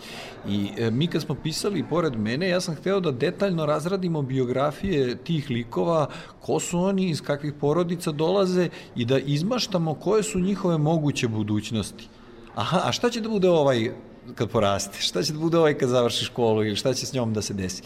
I e, mi kad smo pisali pored mene, ja sam hteo da detaljno razradimo biografije tih likova, ko su oni, iz kakvih porodica dolaze i da izmaštamo koje su njihove moguće budućnosti. Aha, a šta će da bude ovaj kad poraste? Šta će da bude ovaj kad završi školu ili šta će s njom da se desi?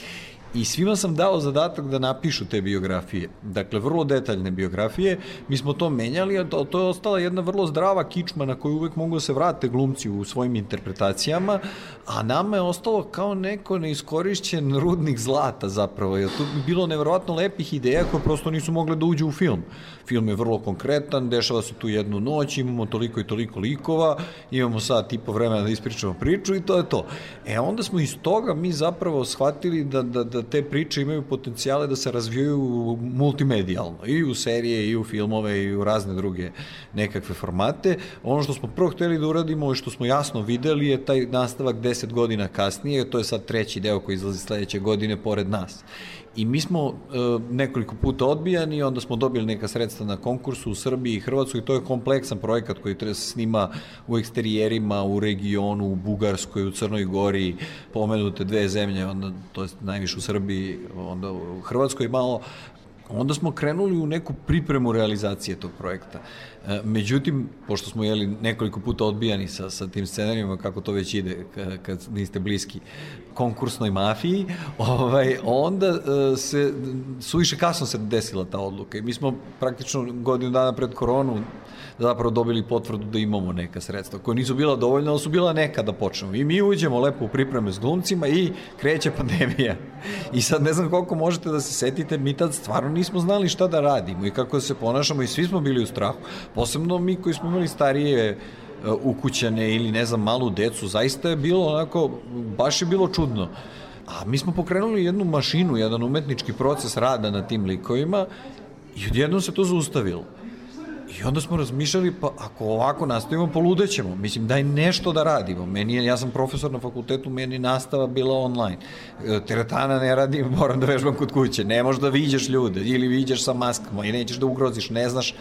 I svima sam dao zadatak da napišu te biografije. Dakle, vrlo detaljne biografije. Mi smo to menjali, a to, to je ostala jedna vrlo zdrava kičma na koju uvek mogu da se vrate glumci u svojim interpretacijama, a nama je ostalo kao neko neiskorišćen rudnik zlata zapravo, jer tu bi bilo nevjerovatno lepih ideja koje prosto nisu mogle da uđu u film. Film je vrlo konkretan, dešava se tu jednu noć, imamo toliko i toliko likova, imamo sad tipo vremena da ispričamo priču i to je to. E onda smo iz toga mi zapravo shvatili da, da, da te priče imaju potencijale da se razvijaju multimedijalno, i u serije, i u filmove, i u razne druge nekakve formate. Ono što smo prvo hteli da uradimo i što smo jasno videli je taj nastavak 10 godina kasnije, to je sad treći deo koji izlazi sledeće godine pored nas. I mi smo e, nekoliko puta odbijani, onda smo dobili neka sredstva na konkursu u Srbiji i Hrvatskoj, to je kompleksan projekat koji treba se snima u eksterijerima, u regionu, u Bugarskoj, u Crnoj Gori, pomenute dve zemlje, onda, to je najviše u Srbiji, onda u Hrvatskoj. Malo, onda smo krenuli u neku pripremu realizacije tog projekta. E, međutim, pošto smo jeli nekoliko puta odbijani sa, sa tim scenarijima, kako to već ide kad niste bliski konkursnoj mafiji, ovaj, onda e, se, suviše kasno se desila ta odluka i mi smo praktično godinu dana pred koronu zapravo dobili potvrdu da imamo neka sredstva koja nisu bila dovoljna, ali su bila neka da počnemo. I mi uđemo lepo u pripreme s glumcima i kreće pandemija. I sad ne znam koliko možete da se setite, mi tad stvarno nismo znali šta da radimo i kako da se ponašamo i svi smo bili u strahu. Posebno mi koji smo imali starije e, ukućane ili ne znam malu decu, zaista je bilo onako, baš je bilo čudno. A mi smo pokrenuli jednu mašinu, jedan umetnički proces rada na tim likovima i odjednom se to zaustavilo. I onda smo razmišljali, pa ako ovako nastavimo, poludećemo. Mislim, daj nešto da radimo. Meni je, ja sam profesor na fakultetu, meni nastava bila online. E, teretana ne radim, moram da vežbam kod kuće. Ne možeš da viđeš ljude ili viđeš sa maskama i nećeš da ugroziš, ne znaš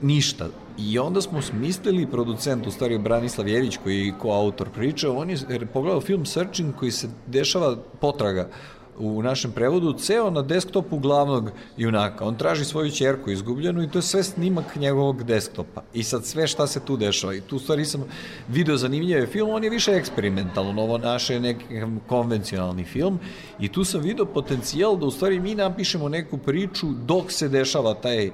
ništa. I onda smo smislili producent, u stvari Branislav Jević koji je koautor priče, on je pogledao film Searching koji se dešava potraga u našem prevodu ceo na desktopu glavnog junaka. On traži svoju čerku izgubljenu i to je sve snimak njegovog desktopa. I sad sve šta se tu dešava. I tu stvari sam video zanimljive film, on je više eksperimentalan, ovo naše je neki konvencionalni film i tu sam video potencijal da u stvari mi napišemo neku priču dok se dešava taj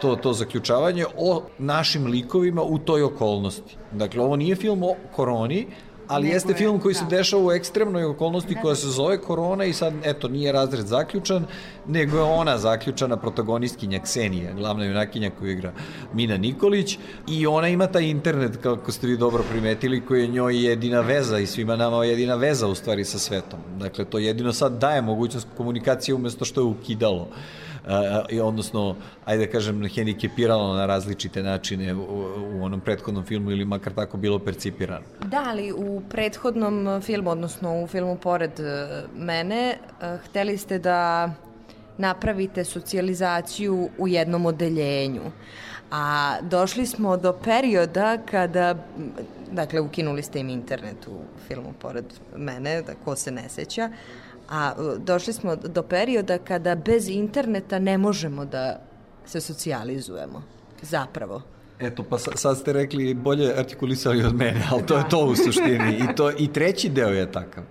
to, to zaključavanje o našim likovima u toj okolnosti. Dakle, ovo nije film o koroni, ali jeste je, film koji se da. dešava u ekstremnoj okolnosti koja se zove korona i sad, eto, nije razred zaključan, nego je ona zaključana protagonistkinja Ksenija, glavna junakinja koju igra Mina Nikolić i ona ima taj internet, kako ste vi dobro primetili, koji je njoj jedina veza i svima nama jedina veza u stvari sa svetom. Dakle, to jedino sad daje mogućnost komunikacije umesto što je ukidalo. I odnosno, ajde da kažem, hendikepiralo na različite načine u, u onom prethodnom filmu ili makar tako bilo percipirano. Da, ali u prethodnom filmu, odnosno u filmu pored e, mene, e, hteli ste da napravite socijalizaciju u jednom odeljenju. A došli smo do perioda kada, dakle, ukinuli ste im internet u filmu pored mene, da ko se ne seća, a e, došli smo do perioda kada bez interneta ne možemo da se socijalizujemo. Zapravo. Eto, pa sa- sad ste rekli bolje artikulisali od mene, ali to je to u suštini. I, to, I treći deo je takav.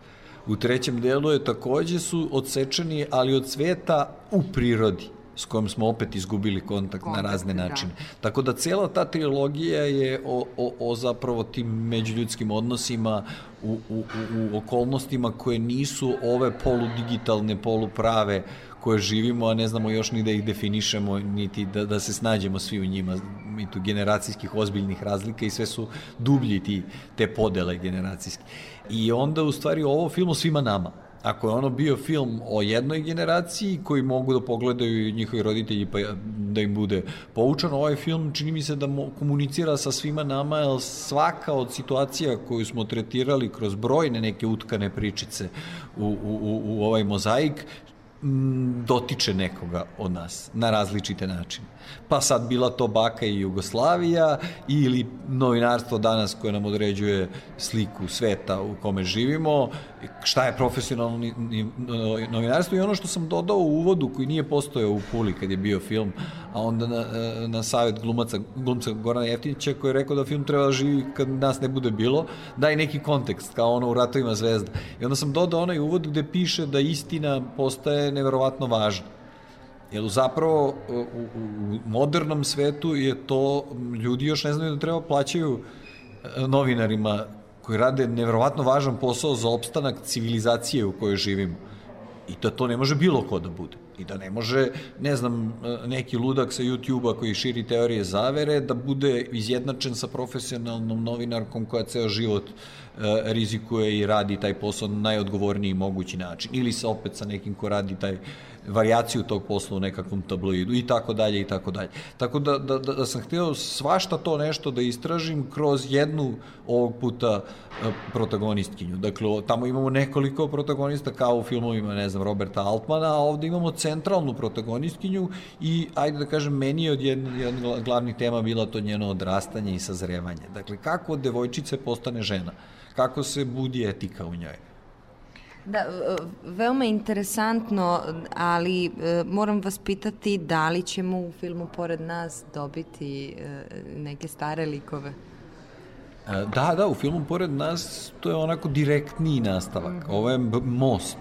U trećem delu je takođe su odsečeni, ali od sveta u prirodi s kojom smo opet izgubili kontakt, kontakt na razne načine. Tako da cela ta trilogija je o, o, o zapravo tim međuljudskim odnosima u, u, u, okolnostima koje nisu ove poludigitalne, poluprave koje živimo, a ne znamo još ni da ih definišemo, niti da, da se snađemo svi u njima. Mi tu generacijskih ozbiljnih razlika i sve su dublji ti, te podele generacijski. I onda u stvari ovo film o svima nama. Ako je ono bio film o jednoj generaciji koji mogu da pogledaju njihovi roditelji pa da im bude poučan, ovaj film čini mi se da komunicira sa svima nama, jer svaka od situacija koju smo tretirali kroz brojne neke utkane pričice u, u, u, u ovaj mozaik, dotiče nekoga od nas na različite načine. Pa sad bila to baka i Jugoslavija ili novinarstvo danas koje nam određuje sliku sveta u kome živimo, šta je profesionalno novinarstvo i ono što sam dodao u uvodu koji nije postojao u Puli kad je bio film, a onda na, na savjet glumaca, glumca Gorana Jeftinića koji je rekao da film treba da živi kad nas ne bude bilo, daj neki kontekst kao ono u Ratovima zvezda. I onda sam dodao onaj uvod gde piše da istina postaje neverovatno važna. Jer zapravo u, u, modernom svetu je to, ljudi još ne znaju da treba plaćaju e, novinarima koji rade neverovatno važan posao za opstanak civilizacije u kojoj živimo. I da to ne može bilo ko da bude. I da ne može, ne znam, e, neki ludak sa YouTube-a koji širi teorije zavere da bude izjednačen sa profesionalnom novinarkom koja ceo život e, rizikuje i radi taj posao na najodgovorniji mogući način. Ili sa opet sa nekim ko radi taj varijaciju tog posla u nekakvom tabloidu i tako dalje i tako dalje. Tako da, da, da, da sam hteo svašta to nešto da istražim kroz jednu ovog puta e, protagonistkinju. Dakle, tamo imamo nekoliko protagonista kao u filmovima, ne znam, Roberta Altmana, a ovde imamo centralnu protagonistkinju i, ajde da kažem, meni je od jedna od glavnih tema bila to njeno odrastanje i sazrevanje. Dakle, kako devojčice postane žena? Kako se budi etika u njoj? Da, e, veoma interesantno, ali e, moram vas pitati da li ćemo u filmu pored nas dobiti e, neke stare likove? E, Da, da, u filmu pored nas to je onako direktniji nastavak. Ovo je most.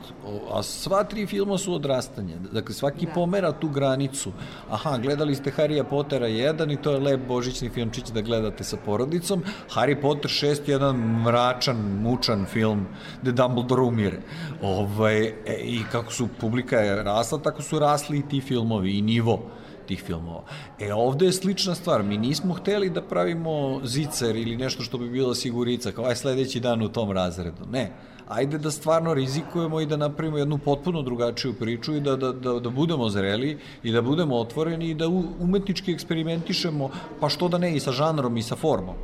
A sva tri filma su odrastanje. Dakle, svaki da. pomera tu granicu. Aha, gledali ste Harrya Pottera 1 i to je lep božićni filmčić da gledate sa porodicom. Harry Potter 6 je jedan mračan, mučan film gde Dumbledore umire. Ovaj, e, I kako su publika je rasla, tako su rasli i ti filmovi i nivo tih filmova. E, ovde je slična stvar. Mi nismo hteli da pravimo zicer ili nešto što bi bila sigurica, kao aj sledeći dan u tom razredu. Ne. Ajde da stvarno rizikujemo i da napravimo jednu potpuno drugačiju priču i da, da, da, da budemo zreli i da budemo otvoreni i da umetnički eksperimentišemo, pa što da ne, i sa žanrom i sa formom.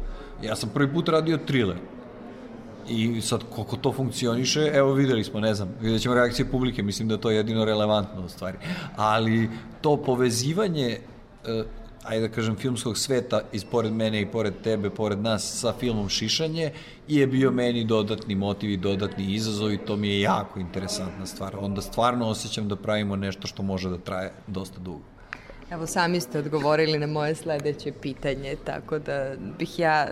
Ja sam prvi put radio thriller. I sad, koliko to funkcioniše, evo videli smo, ne znam, vidjet ćemo reakcije publike, mislim da to je jedino relevantno u stvari. Ali to povezivanje, eh, ajde da kažem, filmskog sveta iz pored mene i pored tebe, pored nas sa filmom Šišanje, je bio meni dodatni motiv i dodatni izazov i to mi je jako interesantna stvar. Onda stvarno osjećam da pravimo nešto što može da traje dosta dugo. Evo, sami ste odgovorili na moje sledeće pitanje, tako da bih ja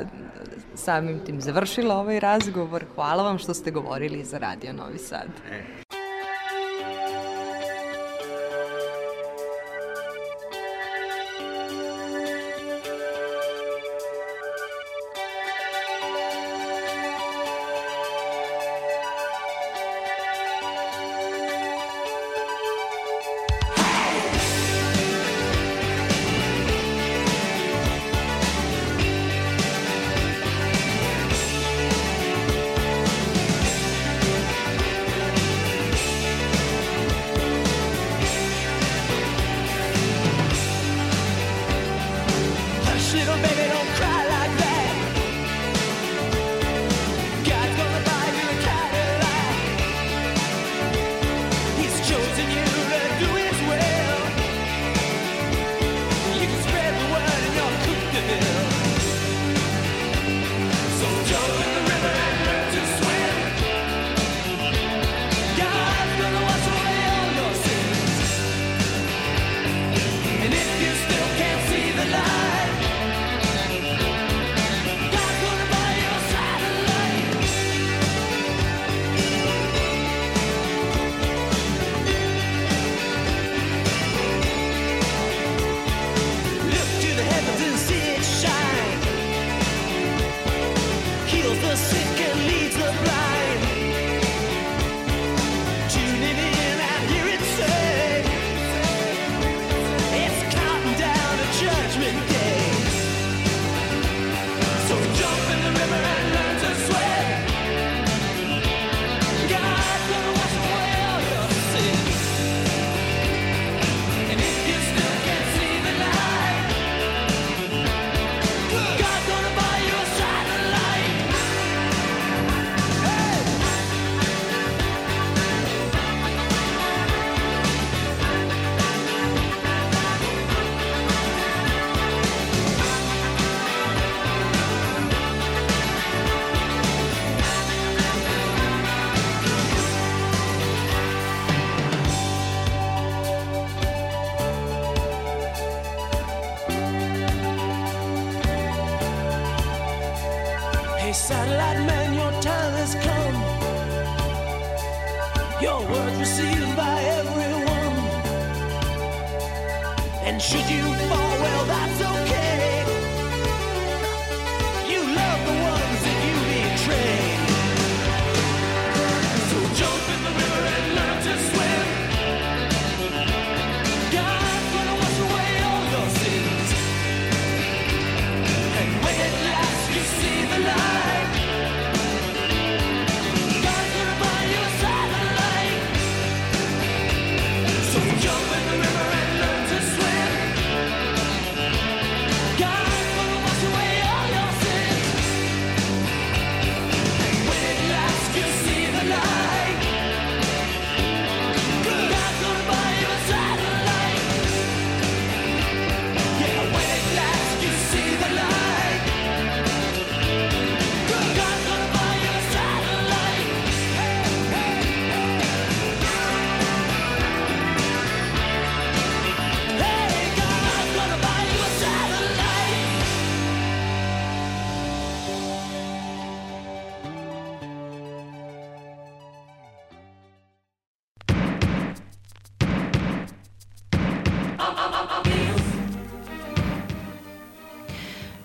samim tim završila ovaj razgovor. Hvala vam što ste govorili za Radio Novi Sad.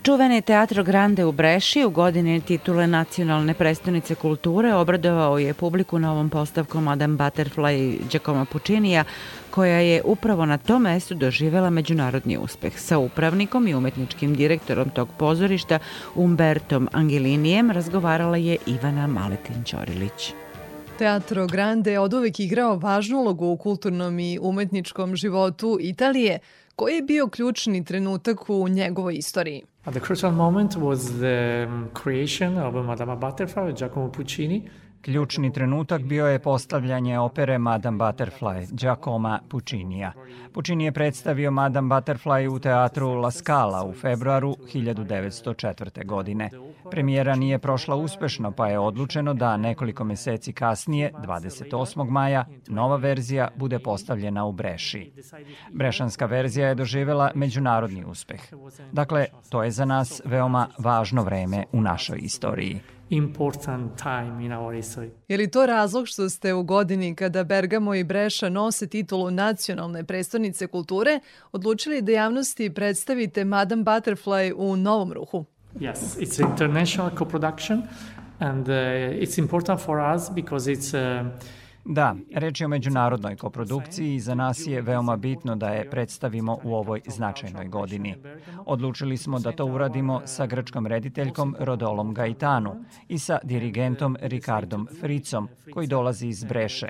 Čuveni Teatro Grande u Breši u godini titule nacionalne prestonice kulture obradovao je publiku novom postavkom Madame Butterfly Giacomo Puccinija, koja je upravo na tom mestu doživela međunarodni uspeh. Sa upravnikom i umetničkim direktorom tog pozorišta Umbertom Angelinijem razgovarala je Ivana Maletin-Ćorilić. Teatro Grande je od uvek igrao važnu ulogu u kulturnom i umetničkom životu Italije. Koji je bio ključni trenutak u njegovoj istoriji? The crucial moment was the um, creation of Madama Butterfly, Giacomo Puccini. Ključni trenutak bio je postavljanje opere Madame Butterfly Giacoma Puccinija. Puccini je predstavio Madame Butterfly u teatru La Scala u februaru 1904. godine. Premijera nije prošla uspešno, pa je odlučeno da nekoliko meseci kasnije, 28. maja, nova verzija bude postavljena u Breši. Brešanska verzija je doživela međunarodni uspeh. Dakle, to je za nas veoma važno vreme u našoj istoriji. Important time in our history. Je li to razlog što ste u godini kada Bergamo i Breša nose titulu nacionalne prestonice kulture odlučili da javnosti predstavite Madame Butterfly u novom ruhu? Yes, it's an international co-production and uh, it's important for us because it's uh, Da, reč je o međunarodnoj koprodukciji i za nas je veoma bitno da je predstavimo u ovoj značajnoj godini. Odlučili smo da to uradimo sa grčkom rediteljkom Rodolom Gaetanu i sa dirigentom Ricardom Fricom, koji dolazi iz Breše,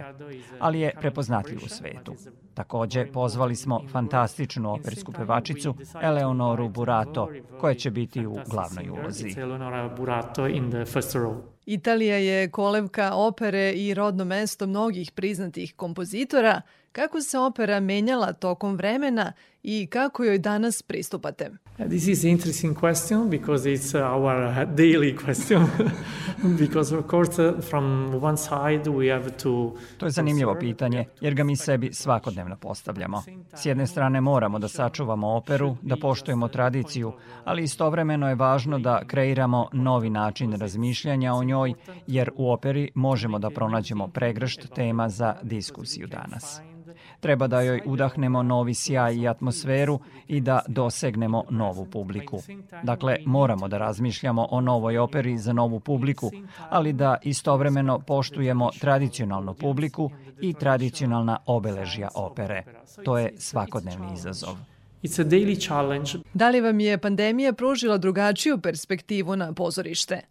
ali je prepoznatljiv u svetu. Takođe, pozvali smo fantastičnu opersku pevačicu Eleonoru Burato, koja će biti u glavnoj ulozi. Eleonora Burato in the first role. Italija je kolevka opere i rodno mesto mnogih priznatih kompozitora. Kako se opera menjala tokom vremena i kako joj danas pristupate? This is an interesting question because it's uh, our daily question. because of course uh, from one side we have to To je zanimljivo pitanje, jer ga mi sebi svakodnevno postavljamo. S jedne strane moramo da sačuvamo operu, da poštujemo tradiciju, ali istovremeno je važno da kreiramo novi način razmišljanja o njoj, jer u operi možemo da pronađemo pregršt tema za diskusiju danas. Treba da joj udahnemo novi sjaj i atmosferu i da dosegnemo novu publiku. Dakle, moramo da razmišljamo o novoj operi za novu publiku, ali da istovremeno poštujemo tradicionalnu publiku i tradicionalna obeležja opere. To je svakodnevni izazov. It's a daily challenge. Da li vam je pandemija pružila drugačiju perspektivu na pozorište?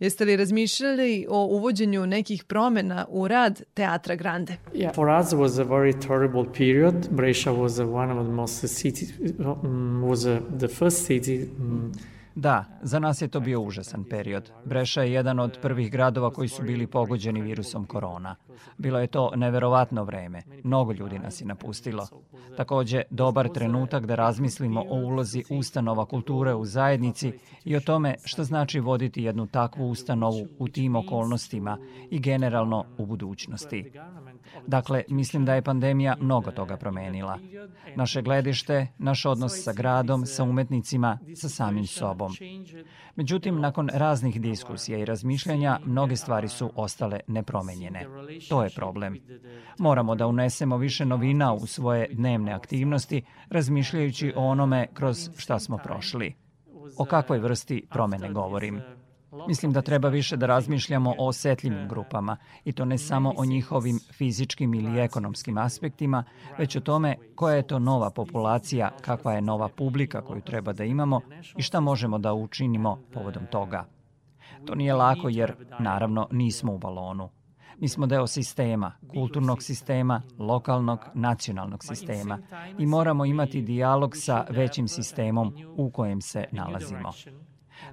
Jeste li razmišljali o uvođenju nekih promena u rad Teatra Grande? Yeah, for us was a very terrible period. Brescia was one of the most cities, um, was uh, the first city um, Da, za nas je to bio užasan period. Breša je jedan od prvih gradova koji su bili pogođeni virusom korona. Bilo je to neverovatno vreme. Mnogo ljudi nas je napustilo. Takođe, dobar trenutak da razmislimo o ulozi ustanova kulture u zajednici i o tome šta znači voditi jednu takvu ustanovu u tim okolnostima i generalno u budućnosti. Dakle, mislim da je pandemija mnogo toga promenila. Naše gledište, naš odnos sa gradom, sa umetnicima, sa samim sobom. Međutim, nakon raznih diskusija i razmišljanja, mnoge stvari su ostale nepromenjene. To je problem. Moramo da unesemo više novina u svoje dnevne aktivnosti, razmišljajući o onome kroz šta smo prošli. O kakvoj vrsti promene govorim? Mislim da treba više da razmišljamo o osetljivim grupama i to ne samo o njihovim fizičkim ili ekonomskim aspektima, već o tome koja je to nova populacija, kakva je nova publika koju treba da imamo i šta možemo da učinimo povodom toga. To nije lako jer, naravno, nismo u balonu. Mi smo deo sistema, kulturnog sistema, lokalnog, nacionalnog sistema i moramo imati dijalog sa većim sistemom u kojem se nalazimo.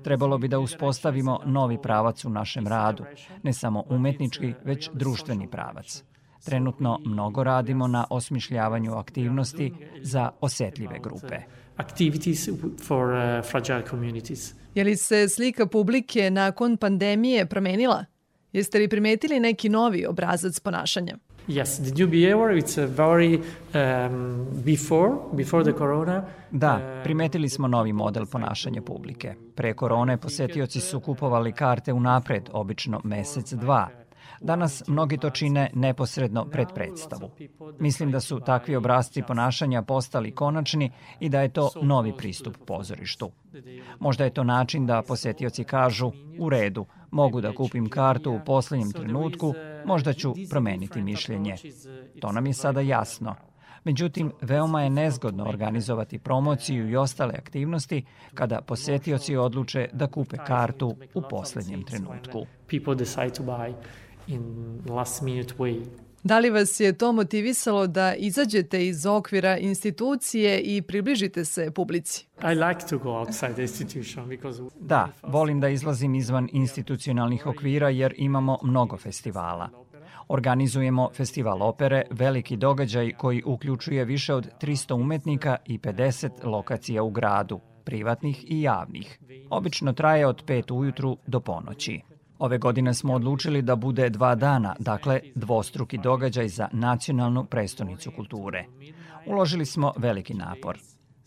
Trebalo bi da uspostavimo novi pravac u našem radu, ne samo umetnički, već društveni pravac. Trenutno mnogo radimo na osmišljavanju aktivnosti za osetljive grupe. Activities for uh, fragile communities. Je li se slika publike nakon pandemije promenila? Jeste li primetili neki novi obrazac ponašanja? Yes, the new behavior it's a very um, before before the corona. Da, primetili smo novi model ponašanja publike. Pre korone posetioci su kupovali karte unapred, obično mesec, dva. Danas mnogi to čine neposredno pred predstavu. Mislim da su takvi obrazci ponašanja postali konačni i da je to novi pristup pozorištu. Možda je to način da posetioci kažu u redu, mogu da kupim kartu u poslednjem trenutku, možda ću promeniti mišljenje. To nam je sada jasno. Međutim, veoma je nezgodno organizovati promociju i ostale aktivnosti kada posetioci odluče da kupe kartu u poslednjem trenutku. People decide to buy in last minute way. Da li vas je to motivisalo da izađete iz okvira institucije i približite se publici? I like to go outside the institution because Da, volim da izlazim izvan institucionalnih okvira jer imamo mnogo festivala. Organizujemo festival opere, veliki događaj koji uključuje više od 300 umetnika i 50 lokacija u gradu, privatnih i javnih. Obično traje od 5 ujutru do ponoći. Ove godine smo odlučili da bude dva dana, dakle dvostruki događaj za nacionalnu prestonicu kulture. Uložili smo veliki napor.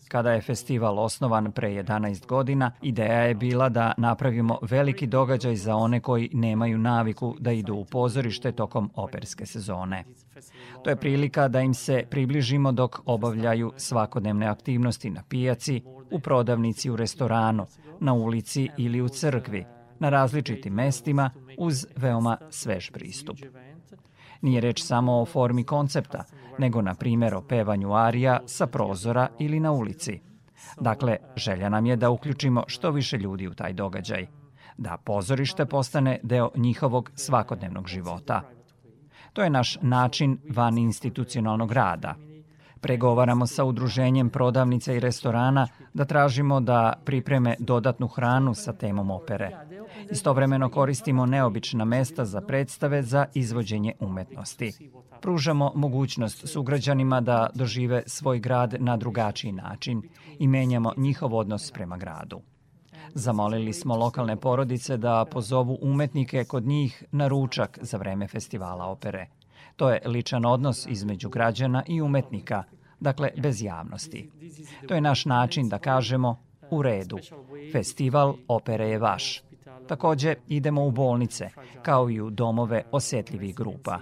Kada je festival osnovan pre 11 godina, ideja je bila da napravimo veliki događaj za one koji nemaju naviku da idu u pozorište tokom operske sezone. To je prilika da im se približimo dok obavljaju svakodnevne aktivnosti na pijaci, u prodavnici u restoranu, na ulici ili u crkvi, na različitim mestima uz veoma svež pristup. Nije reč samo o formi koncepta, nego na primjer o pevanju arija sa prozora ili na ulici. Dakle, želja nam je da uključimo što više ljudi u taj događaj, da pozorište postane deo njihovog svakodnevnog života. To je naš način van institucionalnog rada. Pregovaramo sa udruženjem prodavnica i restorana da tražimo da pripreme dodatnu hranu sa temom opere. Istovremeno koristimo neobična mesta za predstave za izvođenje umetnosti. Pružamo mogućnost sugrađanima da dožive svoj grad na drugačiji način i menjamo njihov odnos prema gradu. Zamolili smo lokalne porodice da pozovu umetnike kod njih na ručak za vreme festivala opere. To je ličan odnos između građana i umetnika, dakle bez javnosti. To je naš način da kažemo u redu, festival opere je vaš. Takođe idemo u bolnice, kao i u domove osetljivih grupa,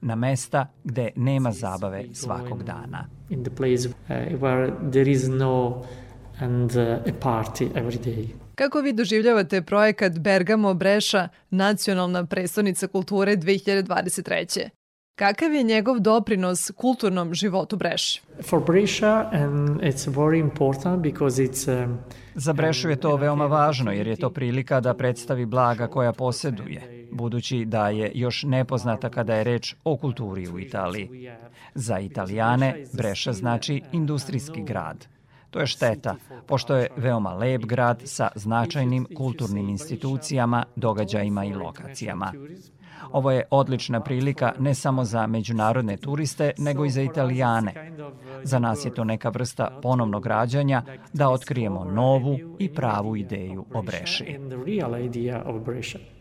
na mesta gde nema zabave svakog dana. in the place uh, where there is no and uh, a party every day. Kako vi doživljavate projekat Bergamo Breša, nacionalna prestonica kulture 2023. Kakav je njegov doprinos kulturnom životu Breši? For Brescia, and it's very important because it's um, Za Brešu je to veoma važno jer je to prilika da predstavi blaga koja poseduje, budući da je još nepoznata kada je reč o kulturi u Italiji. Za Italijane Breša znači industrijski grad. To je šteta, pošto je veoma lep grad sa značajnim kulturnim institucijama, događajima i lokacijama. Ovo je odlična prilika ne samo za međunarodne turiste, nego i za Italijane. Za nas je to neka vrsta ponovnog rađanja da otkrijemo novu i pravu ideju o Breši.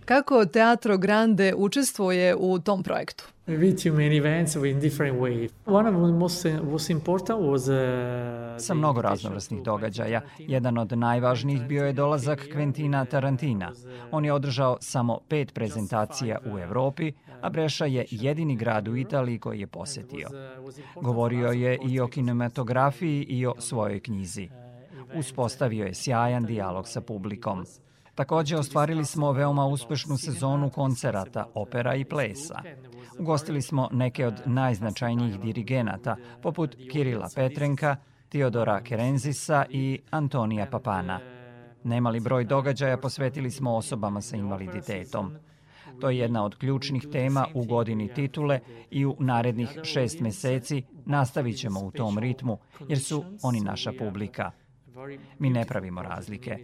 Kako Teatro Grande učestvuje u tom projektu? Many events in different ways. One of the most most important was uh, Sa mnogo raznovrsnih događaja. Jedan od najvažnijih bio je dolazak Quentina Tarantina. On je održao samo pet prezentacija u Evropi, a Breša je jedini grad u Italiji koji je posetio. Govorio je i o kinematografiji i o svojoj knjizi. Uspostavio je sjajan dijalog sa publikom. Takođe, ostvarili smo veoma uspešnu sezonu koncerata, opera i plesa. Ugostili smo neke od najznačajnijih dirigenata, poput Kirila Petrenka, Teodora Kerenzisa i Antonija Papana. Nemali broj događaja posvetili smo osobama sa invaliditetom. To je jedna od ključnih tema u godini titule i u narednih šest meseci nastavit ćemo u tom ritmu, jer su oni naša publika. Mi ne pravimo razlike.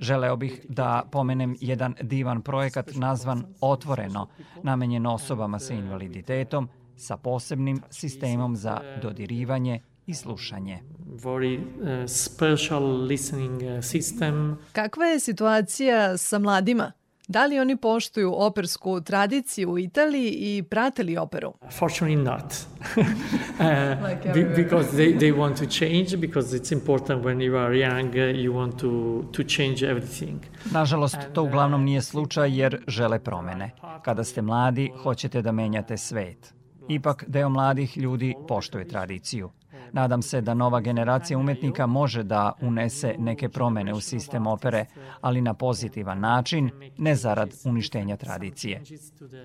Želeo bih da pomenem jedan divan projekat nazvan Otvoreno, namenjen osobama sa invaliditetom, sa posebnim sistemom za dodirivanje i slušanje. very uh, special listening uh, system. Kakva je situacija sa mladima? Da li oni poštuju opersku tradiciju u Italiji i prate li operu? Fortunately not. uh, be, because they, they want to change, because it's important when you are young, uh, you want to, to change everything. Nažalost, to uglavnom nije slučaj jer žele promene. Kada ste mladi, hoćete da menjate svet. Ipak, deo mladih ljudi poštuje tradiciju. Nadam se da nova generacija umetnika može da unese neke promene u sistem opere, ali na pozitivan način, ne zarad uništenja tradicije.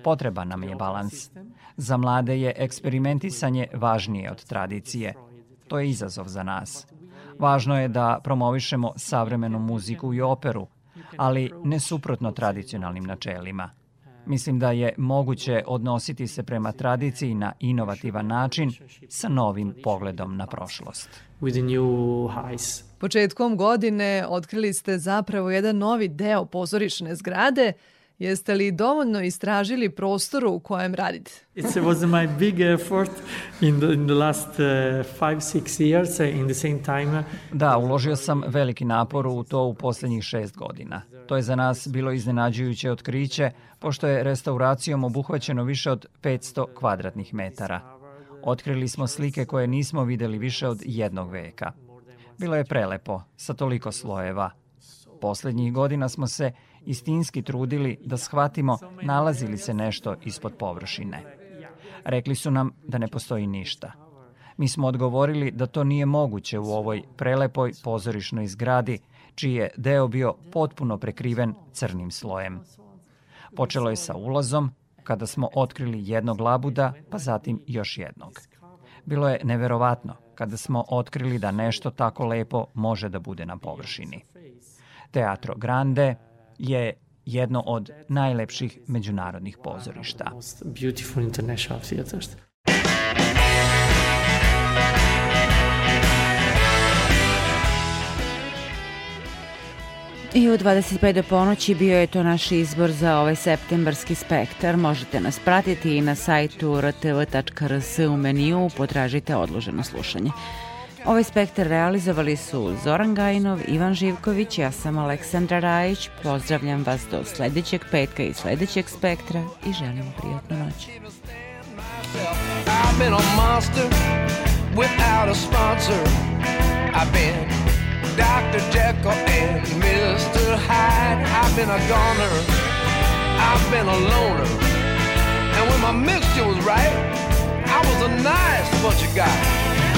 Potreban nam je balans. Za mlade je eksperimentisanje važnije od tradicije. To je izazov za nas. Važno je da promovišemo savremenu muziku i operu, ali ne suprotno tradicionalnim načelima. Mislim da je moguće odnositi se prema tradiciji na inovativan način sa novim pogledom na prošlost. With new highs. Početkom godine otkrili ste zapravo jedan novi deo pozorišne zgrade. Jeste li dovoljno istražili prostoru u kojem radite? It was my big effort in the, in the last uh, five, six years uh, in the same time. Da, uložio sam veliki napor u to u poslednjih šest godina. To je za nas bilo iznenađujuće otkriće, pošto je restauracijom obuhvaćeno više od 500 kvadratnih metara. Otkrili smo slike koje nismo videli više od jednog veka. Bilo je prelepo, sa toliko slojeva. Poslednjih godina smo se istinski trudili da shvatimo nalazi li se nešto ispod površine. Rekli su nam da ne postoji ništa. Mi smo odgovorili da to nije moguće u ovoj prelepoj pozorišnoj zgradi, čiji je deo bio potpuno prekriven crnim slojem. Počelo je sa ulazom, kada smo otkrili jednog labuda, pa zatim još jednog. Bilo je neverovatno kada smo otkrili da nešto tako lepo može da bude na površini. Teatro Grande je jedno od najlepših međunarodnih pozorišta. Beautiful international theaters. I u 25 do ponoći bio je to naš izbor za ovaj septembarski spektar. Možete nas pratiti i na sajtu rtv.rs u meniju potražite odloženo slušanje. Ovaj spektar realizovali su Zoran Gajinov, Ivan Živković, ja sam Aleksandra Rajić. Pozdravljam vas do sledećeg petka i sledećeg spektra i želim prijatnu noć. I've been a monster without a sponsor. I've been Dr. Jekyll and Mr. Hyde. I've been a goner. I've been a loner. And when my mixture was right, I was a nice bunch of guys.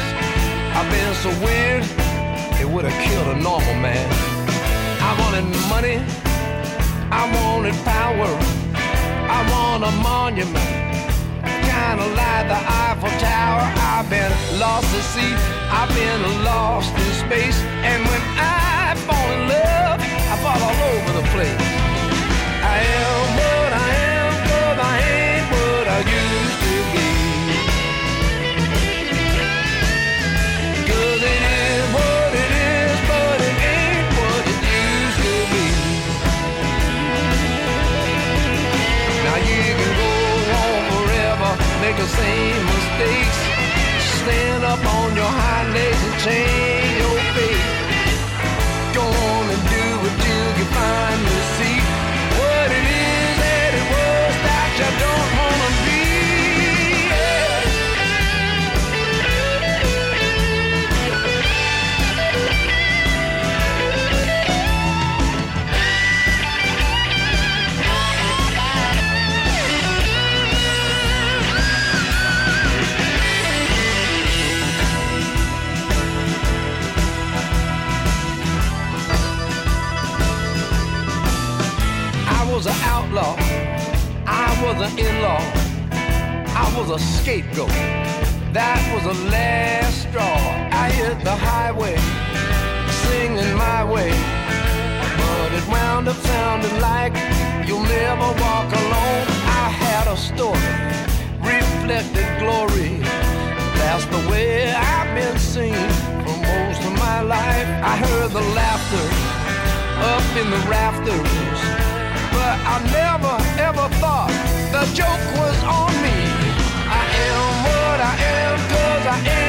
I've been so weird, it would have killed a normal man. I wanted money, I wanted power, I want a monument, kinda like the Eiffel Tower. I've been lost at sea, I've been lost in space, and when I on your hind legs and I was an in-law. I was a scapegoat. That was the last straw. I hit the highway, singing my way. But it wound up sounding like you'll never walk alone. I had a story, reflected glory. That's the way I've been seen for most of my life. I heard the laughter up in the rafters. But I never ever thought the joke was on me. I am what I am, cause I am.